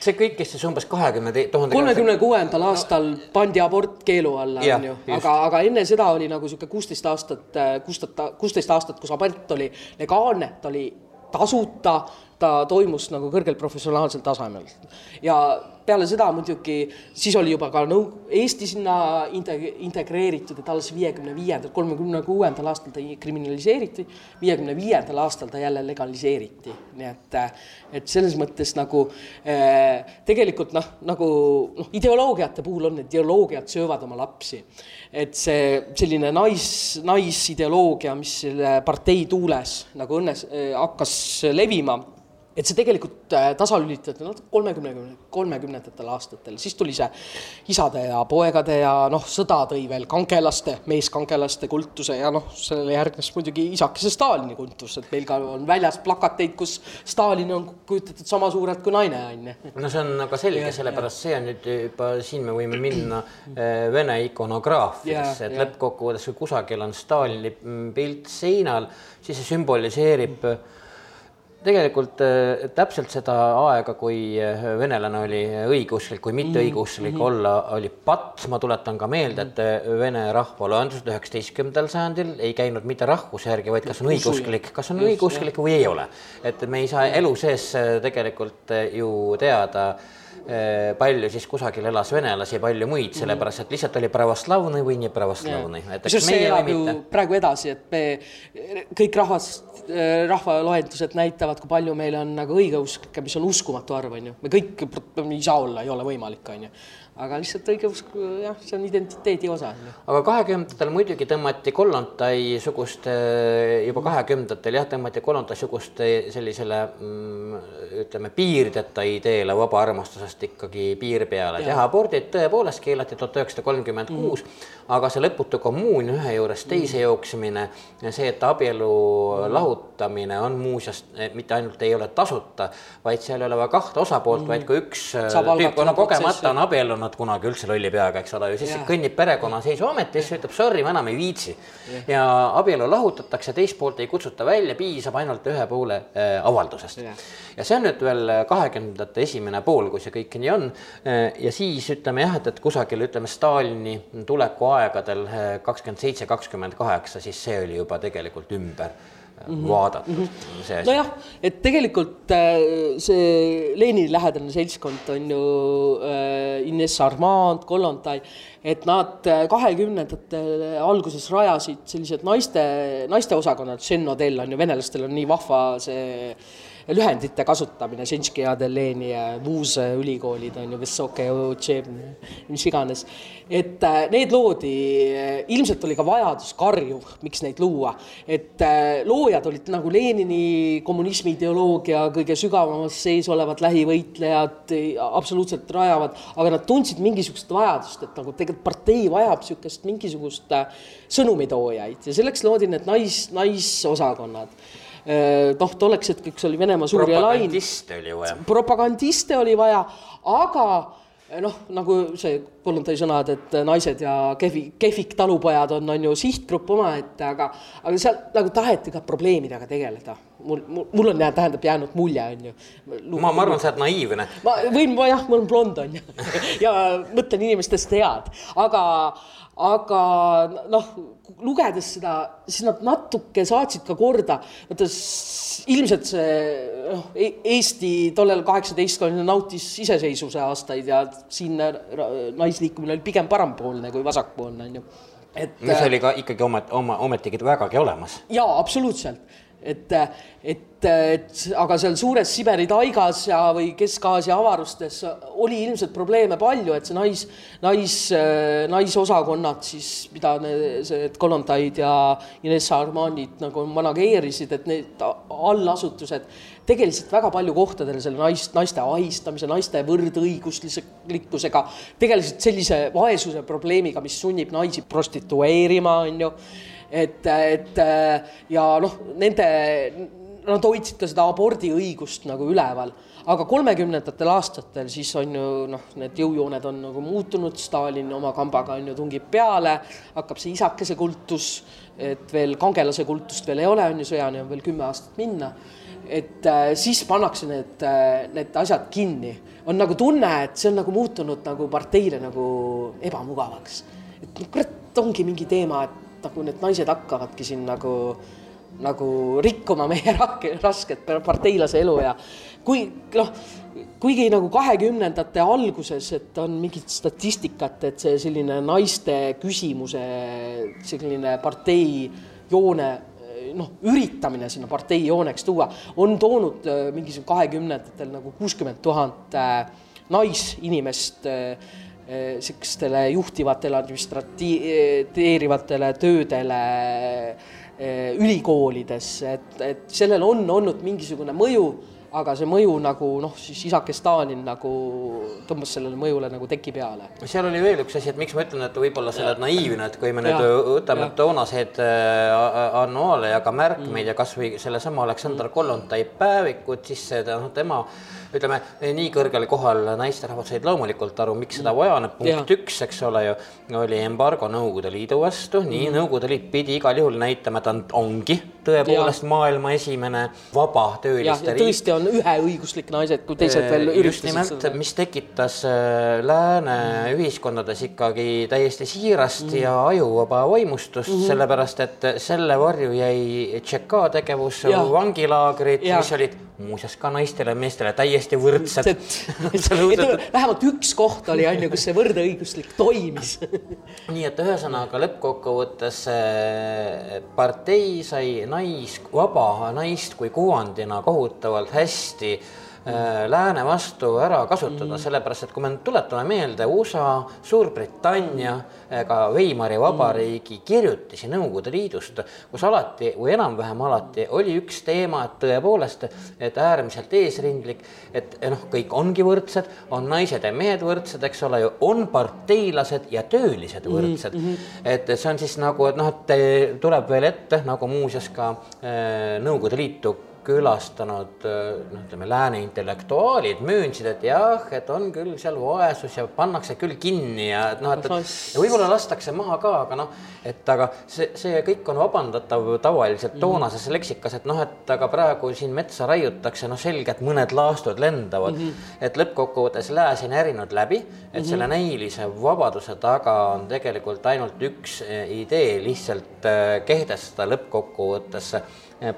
A: see kõik kestis umbes kahekümne
B: tuhande. kolmekümne kuuendal aastal no. pandi abort keelu alla, on ju, aga, aga enne seda oli nagu sihuke kuusteist aastat, äh, kuusteist, kuusteist aastat, kus abort oli legaalne, ta oli tasuta, ta toimus nagu kõrgel professionaalsel tasemel ja peale seda muidugi, siis oli juba ka nõu-, Eesti sinna integ-, integreeritud, et alles viiekümne viiendal, kolmekümne kuuendal aastal ta kriminaliseeriti, viiekümne viiendal aastal ta jälle legaliseeriti, nii et, et selles mõttes nagu eh, tegelikult noh, nagu noh, ideoloogiate puhul on, ideoloogiad söövad oma lapsi. et see selline nais, naisideoloogia, mis selle partei tuules nagu õnnes eh, hakkas levima et see tegelikult äh, tasalülitati noh, kolmekümne, kolmekümnendatel aastatel, siis tuli see isade ja poegade ja noh, sõda tõi veel kangelaste, meeskangelaste kultuse ja noh, sellele järgnes muidugi isakese Stalini kultus, et meil ka on väljas plakateid, kus Stalin on kujutatud sama suurelt kui naine, on ju.
A: no see on aga selge, sellepärast see on nüüd juba, siin me võime minna äh, Vene ikonograafiasse, et lõppkokkuvõttes, kui kusagil on Stalini pilt seinal, siis see sümboliseerib mm -hmm tegelikult äh, täpselt seda aega, kui äh, venelane oli õigeusklik või mitteõigeusklik mm -hmm. olla, oli patt, ma tuletan ka meelde, et äh, vene rahvaloendused üheksateistkümnendal sajandil ei käinud mitte rahvuse järgi, vaid kas on õigeusklik, kas on õigeusklik või ei ole. et me ei saa elu sees tegelikult ju teada Eh, palju siis kusagil elas venelasi ja palju muid, sellepärast et lihtsalt oli pravoslavne või nii pravoslavne.
B: see elab ju praegu edasi, et me kõik rahvas, eh, rahvaloendused näitavad, kui palju meil on nagu õigeusklikke, mis on uskumatu arv, on ju. me kõik ei saa olla, ei ole võimalik, on ju aga lihtsalt õigeusk, jah, see on identiteedi osa.
A: aga kahekümnendatel muidugi tõmmati Kollontai suguste, juba kahekümnendatel jah, tõmmati Kollontai suguste sellisele mm, ütleme, piirideta ideele vaba armastusest ikkagi piir peale. jah, abordid tõepoolest keelati tuhat üheksasada kolmkümmend kuus, aga see lõputu kommuun ühe juurest teise mm. jooksmine ja see, et abielu mm. lahutamine on muuseas mitte ainult ei ole tasuta, vaid seal ei ole kahte osapoolt mm., vaid kui üks tüüp on kogemata on abiellunud, kunagi üldse lolli peaga, eks ole ju, siis ja. kõnnib perekonnaseisuametisse, ütleb sorry, ma enam ei viitsi. ja abielu lahutatakse, teist poolt ei kutsuta välja, piisab ainult ühe poole äh, avaldusest. ja see on nüüd veel kahekümnendate esimene pool, kui see kõik nii on. Äh, ja siis ütleme jah, et, et kusagil ütleme Stalini tuleku aegadel äh, kakskümmend seitse, kakskümmend kaheksa, siis see oli juba tegelikult ümber mm -hmm. vaadatud mm.
B: -hmm. nojah, et tegelikult see Lenini lähedane seltskond on ju Ines Armand, Kollontai, et nad kahekümnendatel alguses rajasid sellised naiste, naisteosakonnad, Shen Odell on ju, venelastel on nii vahva see lühendite kasutamine, ülikoolid on ju, Vessoke, mis iganes. et äh, need loodi, äh, ilmselt oli ka vajadus karjuv, miks neid luua, et äh, loojad olid nagu Lenini kommunismi ideoloogia kõige sügavamas sees olevad lähivõitlejad, absoluutselt rajavad, aga nad tundsid mingisugust vajadust, et nagu tegelikult partei vajab niisugust mingisugust sõnumitoojaid ja selleks loodi need nais, naisosakonnad noh, tolleks hetkeks oli Venemaa suur ja lai.
A: propagandiste oli vaja.
B: propagandiste oli vaja, aga noh, nagu see Kollontai sõnad, et naised ja kehvi, kehvik talupojad on, on ju sihtgrupp omaette, aga, aga seal nagu taheti ka probleemidega tegeleda. Mul, mul, mul on, tähendab, jäänud mulje, on ju.
A: ma, ma arvan, sa oled naiivne.
B: ma võin, jah, mul on blond, on ju ja mõtlen inimestest head, aga aga noh, lugedes seda, siis nad natuke saatsid ka korda, vaata ilmselt see noh, Eesti tollel kaheksateistkümnendal nautis iseseisvuse aastaid ja siin naisliikumine oli pigem parempoolne kui vasakpoolne, on ju.
A: et. mis oli ka ikkagi oma, oma, ometigi vägagi olemas.
B: jaa, absoluutselt et, et, et aga seal suures Siberi taigas ja, või Kesk-Aasia avarustes oli ilmselt probleeme palju, et see nais, nais, naisosakonnad siis, mida see Kolontaid ja Inessa Armanid nagu manageerisid, et need allasutused tegelesid väga palju kohtadel selle nais, naiste ahistamise, naiste võrdõiguslikkusega, tegelesid sellise vaesuse probleemiga, mis sunnib naisi prostitueerima, on ju et, et ja noh, nende, nad hoidsid ka seda abordiõigust nagu üleval, aga kolmekümnendatel aastatel siis on ju noh, need jõujooned on nagu muutunud, Stalin oma kambaga on ju tungib peale, hakkab see isakese kultus, et veel kangelase kultust veel ei ole, on ju, sõjani on veel kümme aastat minna et äh, siis pannakse need äh,, need asjad kinni. on nagu tunne, et see on nagu muutunud nagu parteile nagu ebamugavaks. et kurat, ongi mingi teema, et nagu need naised hakkavadki siin nagu, nagu rikkuma meie rasket parteilase elu ja kui noh, kuigi nagu kahekümnendate alguses, et on mingit statistikat, et see selline naiste küsimuse selline partei joone noh, üritamine sinna partei jooneks tuua, on toonud äh, mingisugune kahekümnendatel nagu kuuskümmend tuhat äh, naisinimest äh, niisugustele juhtivatele administrateerivatele töödele ülikoolides, et, et sellel on olnud mingisugune mõju aga see mõju nagu noh, siis isake Stalin nagu tõmbas sellele mõjule nagu teki peale.
A: seal oli veel üks asi, et miks ma ütlen, et võib-olla sa oled naiivne, et kui me ja. nüüd võtame toonaseid äh, annuaale ja ka märkmeid mm. ja kasvõi sellesama Aleksandr mm. Kollontai päevikut, siis seda noh, tema ütleme nii kõrgel kohal naisterahvad said loomulikult aru, miks seda vaja on, punkt ja. üks, eks ole ju, oli embargo Nõukogude Liidu vastu, nii mm. Nõukogude Liit pidi igal juhul näitama, et ta ongi tõepoolest ja. maailma esimene vaba tööliste riik.
B: tõesti on üheõiguslik naised, kui teised veel
A: üritasid. just nimelt, mis tekitas äh, lääne mm. ühiskondades ikkagi täiesti siirast mm. ja ajuvaba vaimustust mm, sellepärast et selle varju jäi Tšeka tegevus, vangilaagrid, mis olid muuseas ka naistele meestele täiesti võrdsed.
B: vähemalt üks koht oli on ju, kus see võrdõiguslik toimis.
A: Nii et ühesõnaga lõppkokkuvõttes partei sai nais, vaba naist kui kuvandina kohutavalt hästi lääne vastu ära kasutada mm., sellepärast et kui me nüüd tuletame meelde USA, Suurbritannia, ka Weimari vabariigi kirjutisi Nõukogude Liidust, kus alati või enam-vähem alati oli üks teema, et tõepoolest, et äärmiselt eesrindlik, et noh, kõik ongi võrdsed, on naised ja mehed võrdsed, eks ole ju, on parteilased ja töölised võrdsed mm. -hmm. et see on siis nagu, et noh, et tuleb veel ette, nagu muuseas ka äh, Nõukogude Liitu külastanud noh, ütleme lääne intellektuaalid möönsid, et jah, et on küll seal vaesus ja pannakse küll kinni ja et noh, et, et võib-olla lastakse maha ka, aga noh, et aga see, see kõik on vabandatav tavaliselt mhm. toonases mm -hmm. leksikas, et noh, et aga praegu siin metsa raiutakse, noh, selge, et mõned laastud lendavad mm. -hmm. et lõppkokkuvõttes lääs ei närinud läbi, et mm -hmm. selle näilise vabaduse taga on tegelikult ainult üks eh, idee lihtsalt eh, kehtestada lõppkokkuvõttes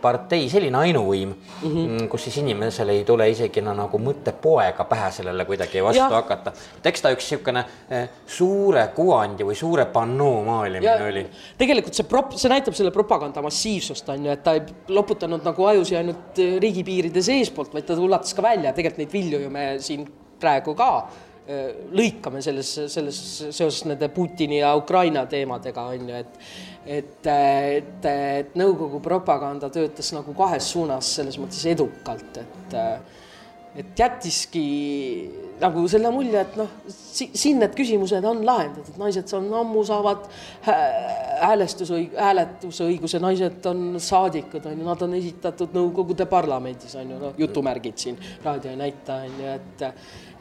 A: partei selline ainuvõim mm, -hmm. kus siis inimesel ei tule isegi no, nagu mõttepoega pähe sellele kuidagi vastu ja. hakata. et eks ta üks niisugune eh, suure kuvandi või suure pannoo maalimine oli.
B: tegelikult see prop-, see näitab selle propaganda massiivsust on ju, et ta ei loputanud nagu ajusi ainult eh, riigipiiride seespoolt, vaid ta ulatas ka välja, tegelikult neid vilju ju me siin praegu ka eh, lõikame selles, selles seoses nende Putini ja Ukraina teemadega on ju, et et, et, et Nõukogu propaganda töötas nagu kahes suunas selles mõttes edukalt, et et jättiski nagu selle mulje, et noh si, siin need küsimused on lahendatud, naised on ammu saavad häälestusõig-, hääletusõiguse, naised on saadikud, on ju, nad on esitatud Nõukogude parlamendis, on ju, noh, jutumärgid siin raadio ei näita, on ju, et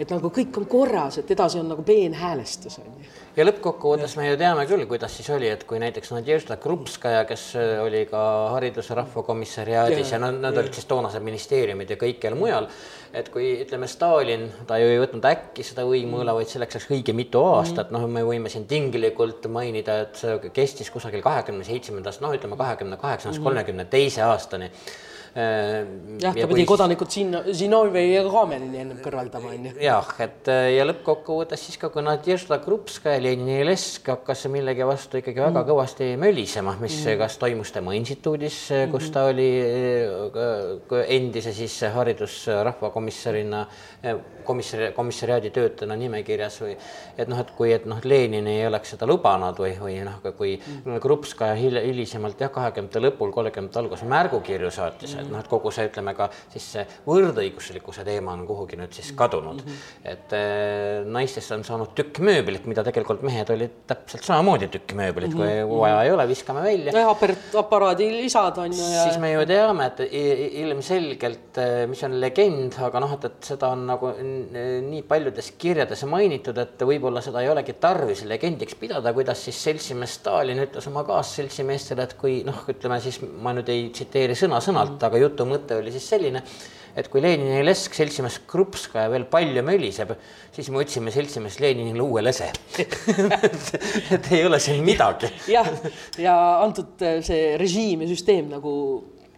B: et nagu kõik on korras, et edasi on nagu peenhäälestus, on ju
A: ja lõppkokkuvõttes me ju teame küll, kuidas siis oli, et kui näiteks Nadježda Krupskaja, kes oli ka hariduse rahvakomissariaadis ja, ja nad, nad olid siis toonased ministeeriumid ja kõikjal mujal, et kui ütleme, Stalin, ta ju ei võtnud äkki seda võimu üle, vaid selleks läks õige mitu aastat, noh, me võime siin tinglikult mainida, et see kestis kusagil kahekümne seitsmendast, noh, ütleme kahekümne kaheksandast kolmekümne teise aastani.
B: Äh, jah, ta pidi kodanikud siin Zinovi ja Kamenini ennem kõrvaldama, onju.
A: jah, et äh, ja lõppkokkuvõttes siis ka, kui Nadežda Krupskaja, Lenini Lesk hakkas millegi vastu ikkagi väga mm. kõvasti mölisema, mis mm. kas toimus tema instituudis, kus ta oli äh, endise siis haridusrahvakomissarina, komissari, komissariaadi töötajana nimekirjas või et noh, et kui, et noh, Lenin ei oleks seda lubanud või, või noh, kui mm. Krupskaja hilisemalt jah, kahekümnendate lõpul, kolmekümnendate alguses märgukirju saatis et noh, et kogu see, ütleme ka siis see võrdõiguslikkuse teema on kuhugi nüüd siis kadunud mm. -hmm. et äh, naistest on saanud tükk mööblit, mida tegelikult mehed olid täpselt samamoodi tükk mööblit, kui mm -hmm. vaja ei ole, viskame välja.
B: jah, aparaadi lisad on ju
A: ja. siis me ju teame, et ilmselgelt, äh, mis on legend, aga noh, et, et seda on nagu nii paljudes kirjades mainitud, et võib-olla seda ei olegi tarvis legendiks pidada, kuidas siis seltsimees Stalin ütles oma kaasseltsimeestele, et kui noh, ütleme siis ma nüüd ei tsiteeri sõna-sõnalt, aga jutu mõte oli siis selline, et kui Lenini lesk seltsimees Krupskaja veel palju möliseb, siis me otsime seltsimees Leninile uue lese et ei ole siin midagi.
B: jah, ja antud see režiim ja süsteem nagu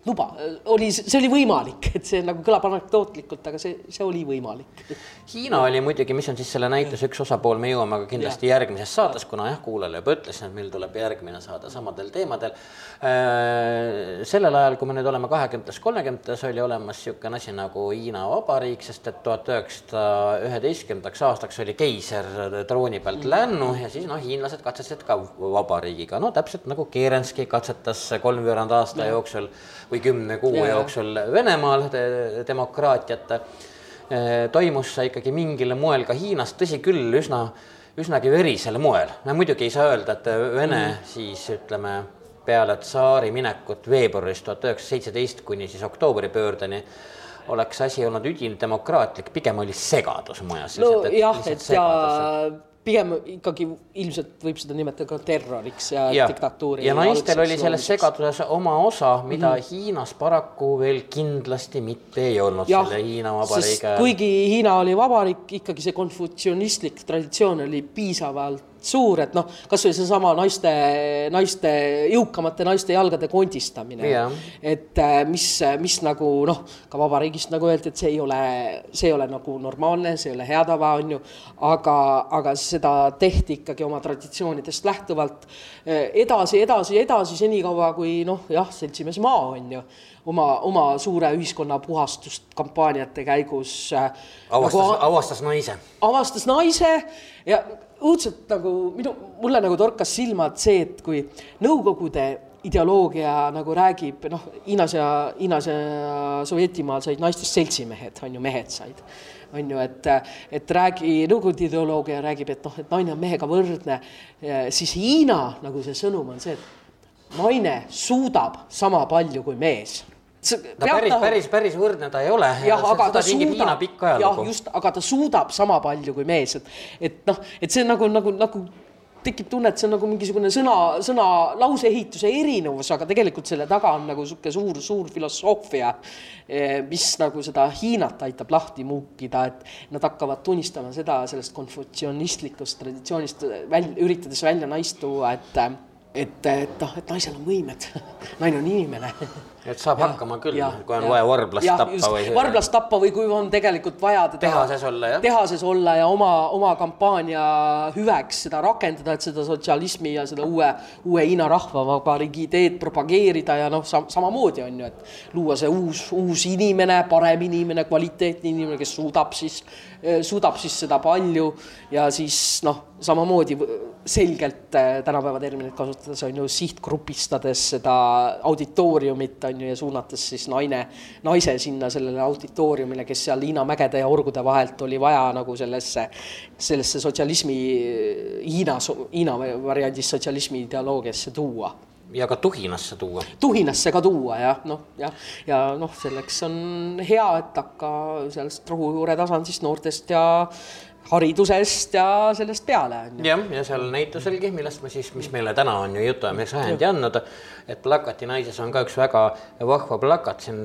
B: luba, oli, see oli võimalik, et see nagu kõlab anekdootlikult, aga see, see oli võimalik.
A: Hiina oli muidugi, mis on siis selle näituse üks osapool, me jõuame ka kindlasti ja. järgmises saates, kuna jah, kuulajale juba ütlesin, et meil tuleb järgmine saade samadel teemadel. Äh, sellel ajal, kui me nüüd oleme kahekümnendates, kolmekümnendates, oli olemas niisugune asi nagu Hiina Vabariik, sest et tuhat üheksasada üheteistkümnendaks aastaks oli keiser trooni pealt mm. lännu ja siis noh, hiinlased katsetasid ka vabariigiga, no täpselt nagu Kerenski katsetas kolmveerand aasta ja. jooksul või kümne kuu ja. jooksul Venemaal demokraatiat. Eh, toimus see ikkagi mingil moel ka Hiinas, tõsi küll, üsna, üsnagi verisel moel. me muidugi ei saa öelda, et Vene mm. siis ütleme peale tsaari minekut veebruaris tuhat üheksasada seitseteist kuni siis oktoobri-pöördeni oleks asi olnud üdini demokraatlik, pigem oli segadus majas.
B: nojah, et ja pigem ikkagi ilmselt võib seda nimetada ka terroriks ja, ja diktatuuri.
A: ja naistel oli selles segaduses oma osa, mida mm -hmm. Hiinas paraku veel kindlasti mitte ei olnud ja, selle Hiina vabariigi.
B: kuigi Hiina oli vabariik, ikkagi see konfutsionistlik traditsioon oli piisavalt suur, et noh, kasvõi seesama naiste, naiste, jõukamate naiste jalgade kondistamine yeah.. et äh, mis, mis nagu noh, ka vabariigist nagu öeldi, et see ei ole, see ei ole nagu normaalne, see ei ole hea tava, on ju, aga, aga seda tehti ikkagi oma traditsioonidest lähtuvalt äh, edasi, edasi, edasi, senikaua kui noh, jah, seltsimees Maa on ju oma, oma suure ühiskonna puhastust kampaaniate käigus äh,.
A: avastas nagu,, avastas naise.
B: avastas naise ja õudselt nagu minu, mulle nagu torkas silma see, et kui Nõukogude ideoloogia nagu räägib, noh, Hiinas ja, Hiinas ja Sovjetimaal said naistest seltsimehed, on ju, mehed said. on ju, et, et räägi, Nõukogude ideoloogia räägib, et noh, et naine on mehega võrdne, siis Hiina nagu see sõnum on see, et naine suudab sama palju kui mees
A: ta päris, päris, päris võrdne ta ei ole.
B: jah, aga ta suudab, jah, just, aga ta suudab sama palju kui mees, et, et noh, et see nagu, nagu, nagu tekib tunne, et see on nagu mingisugune sõna, sõna lauseehituse erinevus, aga tegelikult selle taga on nagu sihuke suur, suur filosoofia, eh, mis nagu seda Hiinat aitab lahti muukida, et nad hakkavad tunnistama seda sellest konfutsionistlikust traditsioonist välja, üritades välja naist tuua, et et, et noh, et naisel on võimed. Naine on inimene
A: et saab ja, hakkama küll, kui on ja, vaja varblast ja, tappa
B: või. varblast tappa või kui on tegelikult vaja
A: teda tehases olla, jah.
B: tehases olla ja oma, oma kampaania hüveks seda rakendada, et seda sotsialismi ja seda uue, uue Hiina rahvavabariigi ideed propageerida ja noh sam, samamoodi on ju, et luua see uus, uus inimene, parem inimene, kvaliteetne inimene, kes suudab siis, suudab siis seda palju ja siis noh, samamoodi selgelt äh, tänapäeva terminit kasutades on ju sihtgrupistades seda auditooriumit on ju ja suunates siis naine, naise sinna sellele auditooriumile, kes seal Hiina mägede ja orgude vahelt oli vaja nagu sellesse, sellesse sotsialismi, Hiina, Hiina variandis sotsialismi ideoloogiasse tuua
A: ja ka tuhinasse tuua.
B: tuhinasse ka tuua jah, noh jah, ja, ja noh, selleks on hea, et hakka sellest rohujuure tasandist noortest ja haridusest ja sellest peale on
A: ju. jah, ja seal näituselgi, millest me siis, mis meile täna on ju jutuajamiseks ajendi andnud, et plakati naises on ka üks väga vahva plakat, siin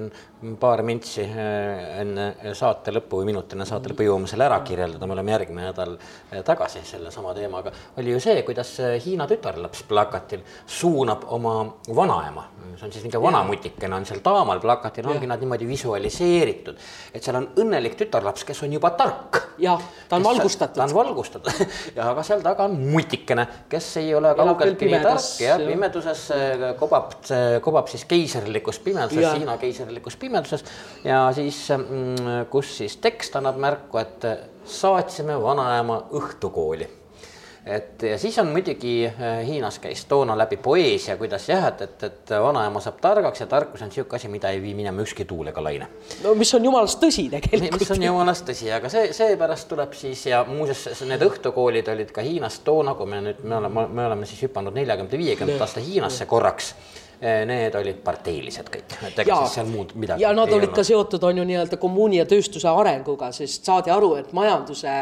A: paar mintsi äh, enne saate lõppu või minut enne saate lõppu jõuame selle ära kirjeldada, me oleme järgmine nädal äh, tagasi sellesama teemaga. oli ju see, kuidas äh, Hiina tütarlaps plakatil suunab oma vanaema, see on siis niisugune vanamutikene on seal taamal plakatil, ongi nad niimoodi visualiseeritud, et seal on õnnelik tütarlaps, kes on juba tark.
B: jah, ta on valgustatud.
A: ta on valgustatud. Ja aga seal taga on mutikene, kes ei ole kaugeltki nii tark ja pimeduses kobab, kobab siis keisrilikus pimeduses, Hiina keisrilikus pimeduses. Ja siis, mm, kus siis tekst annab märku, et saatsime vanaema õhtukooli et ja siis on muidugi äh, Hiinas käis toona läbi poeesia, kuidas jah, et, et, et vanaema saab targaks ja tarkus on niisugune asi, mida ei vii minema ükski tuul ega laine.
B: no mis on jumalast tõsi tegelikult.
A: mis on jumalast tõsi, aga see, seepärast tuleb siis ja muuseas need õhtukoolid olid ka Hiinas toona, kui me nüüd, me oleme, me oleme siis hüpanud neljakümnenda, viiekümnenda aasta Hiinasse korraks need olid parteilised kõik, et ega siis seal muud midagi.
B: ja nad olid olnud. ka seotud, on ju nii-öelda kommuuni ja tööstuse arenguga, sest saadi aru, et majanduse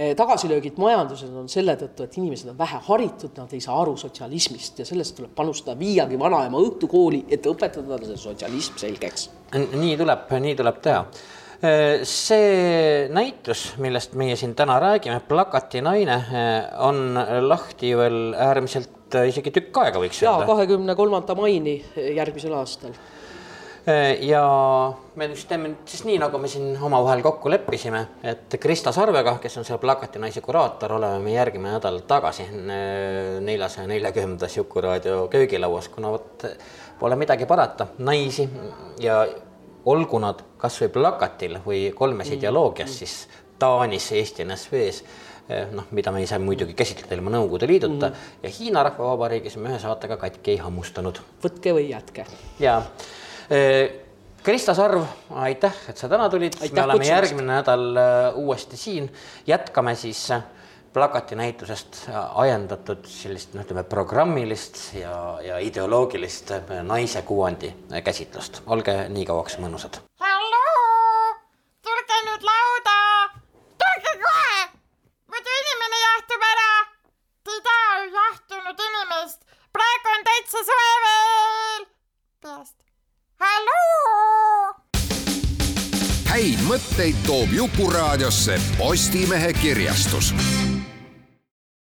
B: Eh, tagasilöögid majanduses on selle tõttu, et inimesed on vähe haritud, nad ei saa aru sotsialismist ja sellest tuleb panustada, viiagi vanaema õhtukooli, et õpetada talle see sotsialism selgeks.
A: nii tuleb, nii tuleb teha eh, see näitus, millest meie siin täna räägime, Plakati naine, eh, on lahti veel äärmiselt isegi tükk aega, võiks
B: öelda. kahekümne kolmanda maini järgmisel aastal
A: Äh, ja me just teeme siis nii, nagu me siin omavahel kokku leppisime, et Krista Sarvega, kes on selle plakati naise kuraator, oleme me järgmine nädal tagasi äh, neljasaja neljakümnendas Jukuraadio köögilauas, kuna vot pole midagi parata, naisi ja olgu nad kasvõi plakatil või kolmes mm. ideoloogias, siis Taanis, Eesti NSV-s äh, noh, mida me ei saa muidugi käsitleda ilma Nõukogude Liiduta mm. ja Hiina Rahvavabariigis me ühe saatega katki ei hammustanud.
B: võtke või jätke.
A: ja Krista Sarv, aitäh, et sa täna tulid, me oleme kutsumast. järgmine nädal äh, uuesti siin, jätkame siis plakatinäitusest ajendatud sellist, noh, ütleme programmilist ja, ja ideoloogilist naise kuvandi käsitlust. olge nii kauaks mõnusad.
D: halloo, tulge nüüd lauda, tulge kohe, muidu inimene jahtub ära. Te ei taha ju jahtunud inimest, praegu on täitsa soe veel. peast halloo!
C: häid mõtteid toob Jukuraadiosse Postimehe kirjastus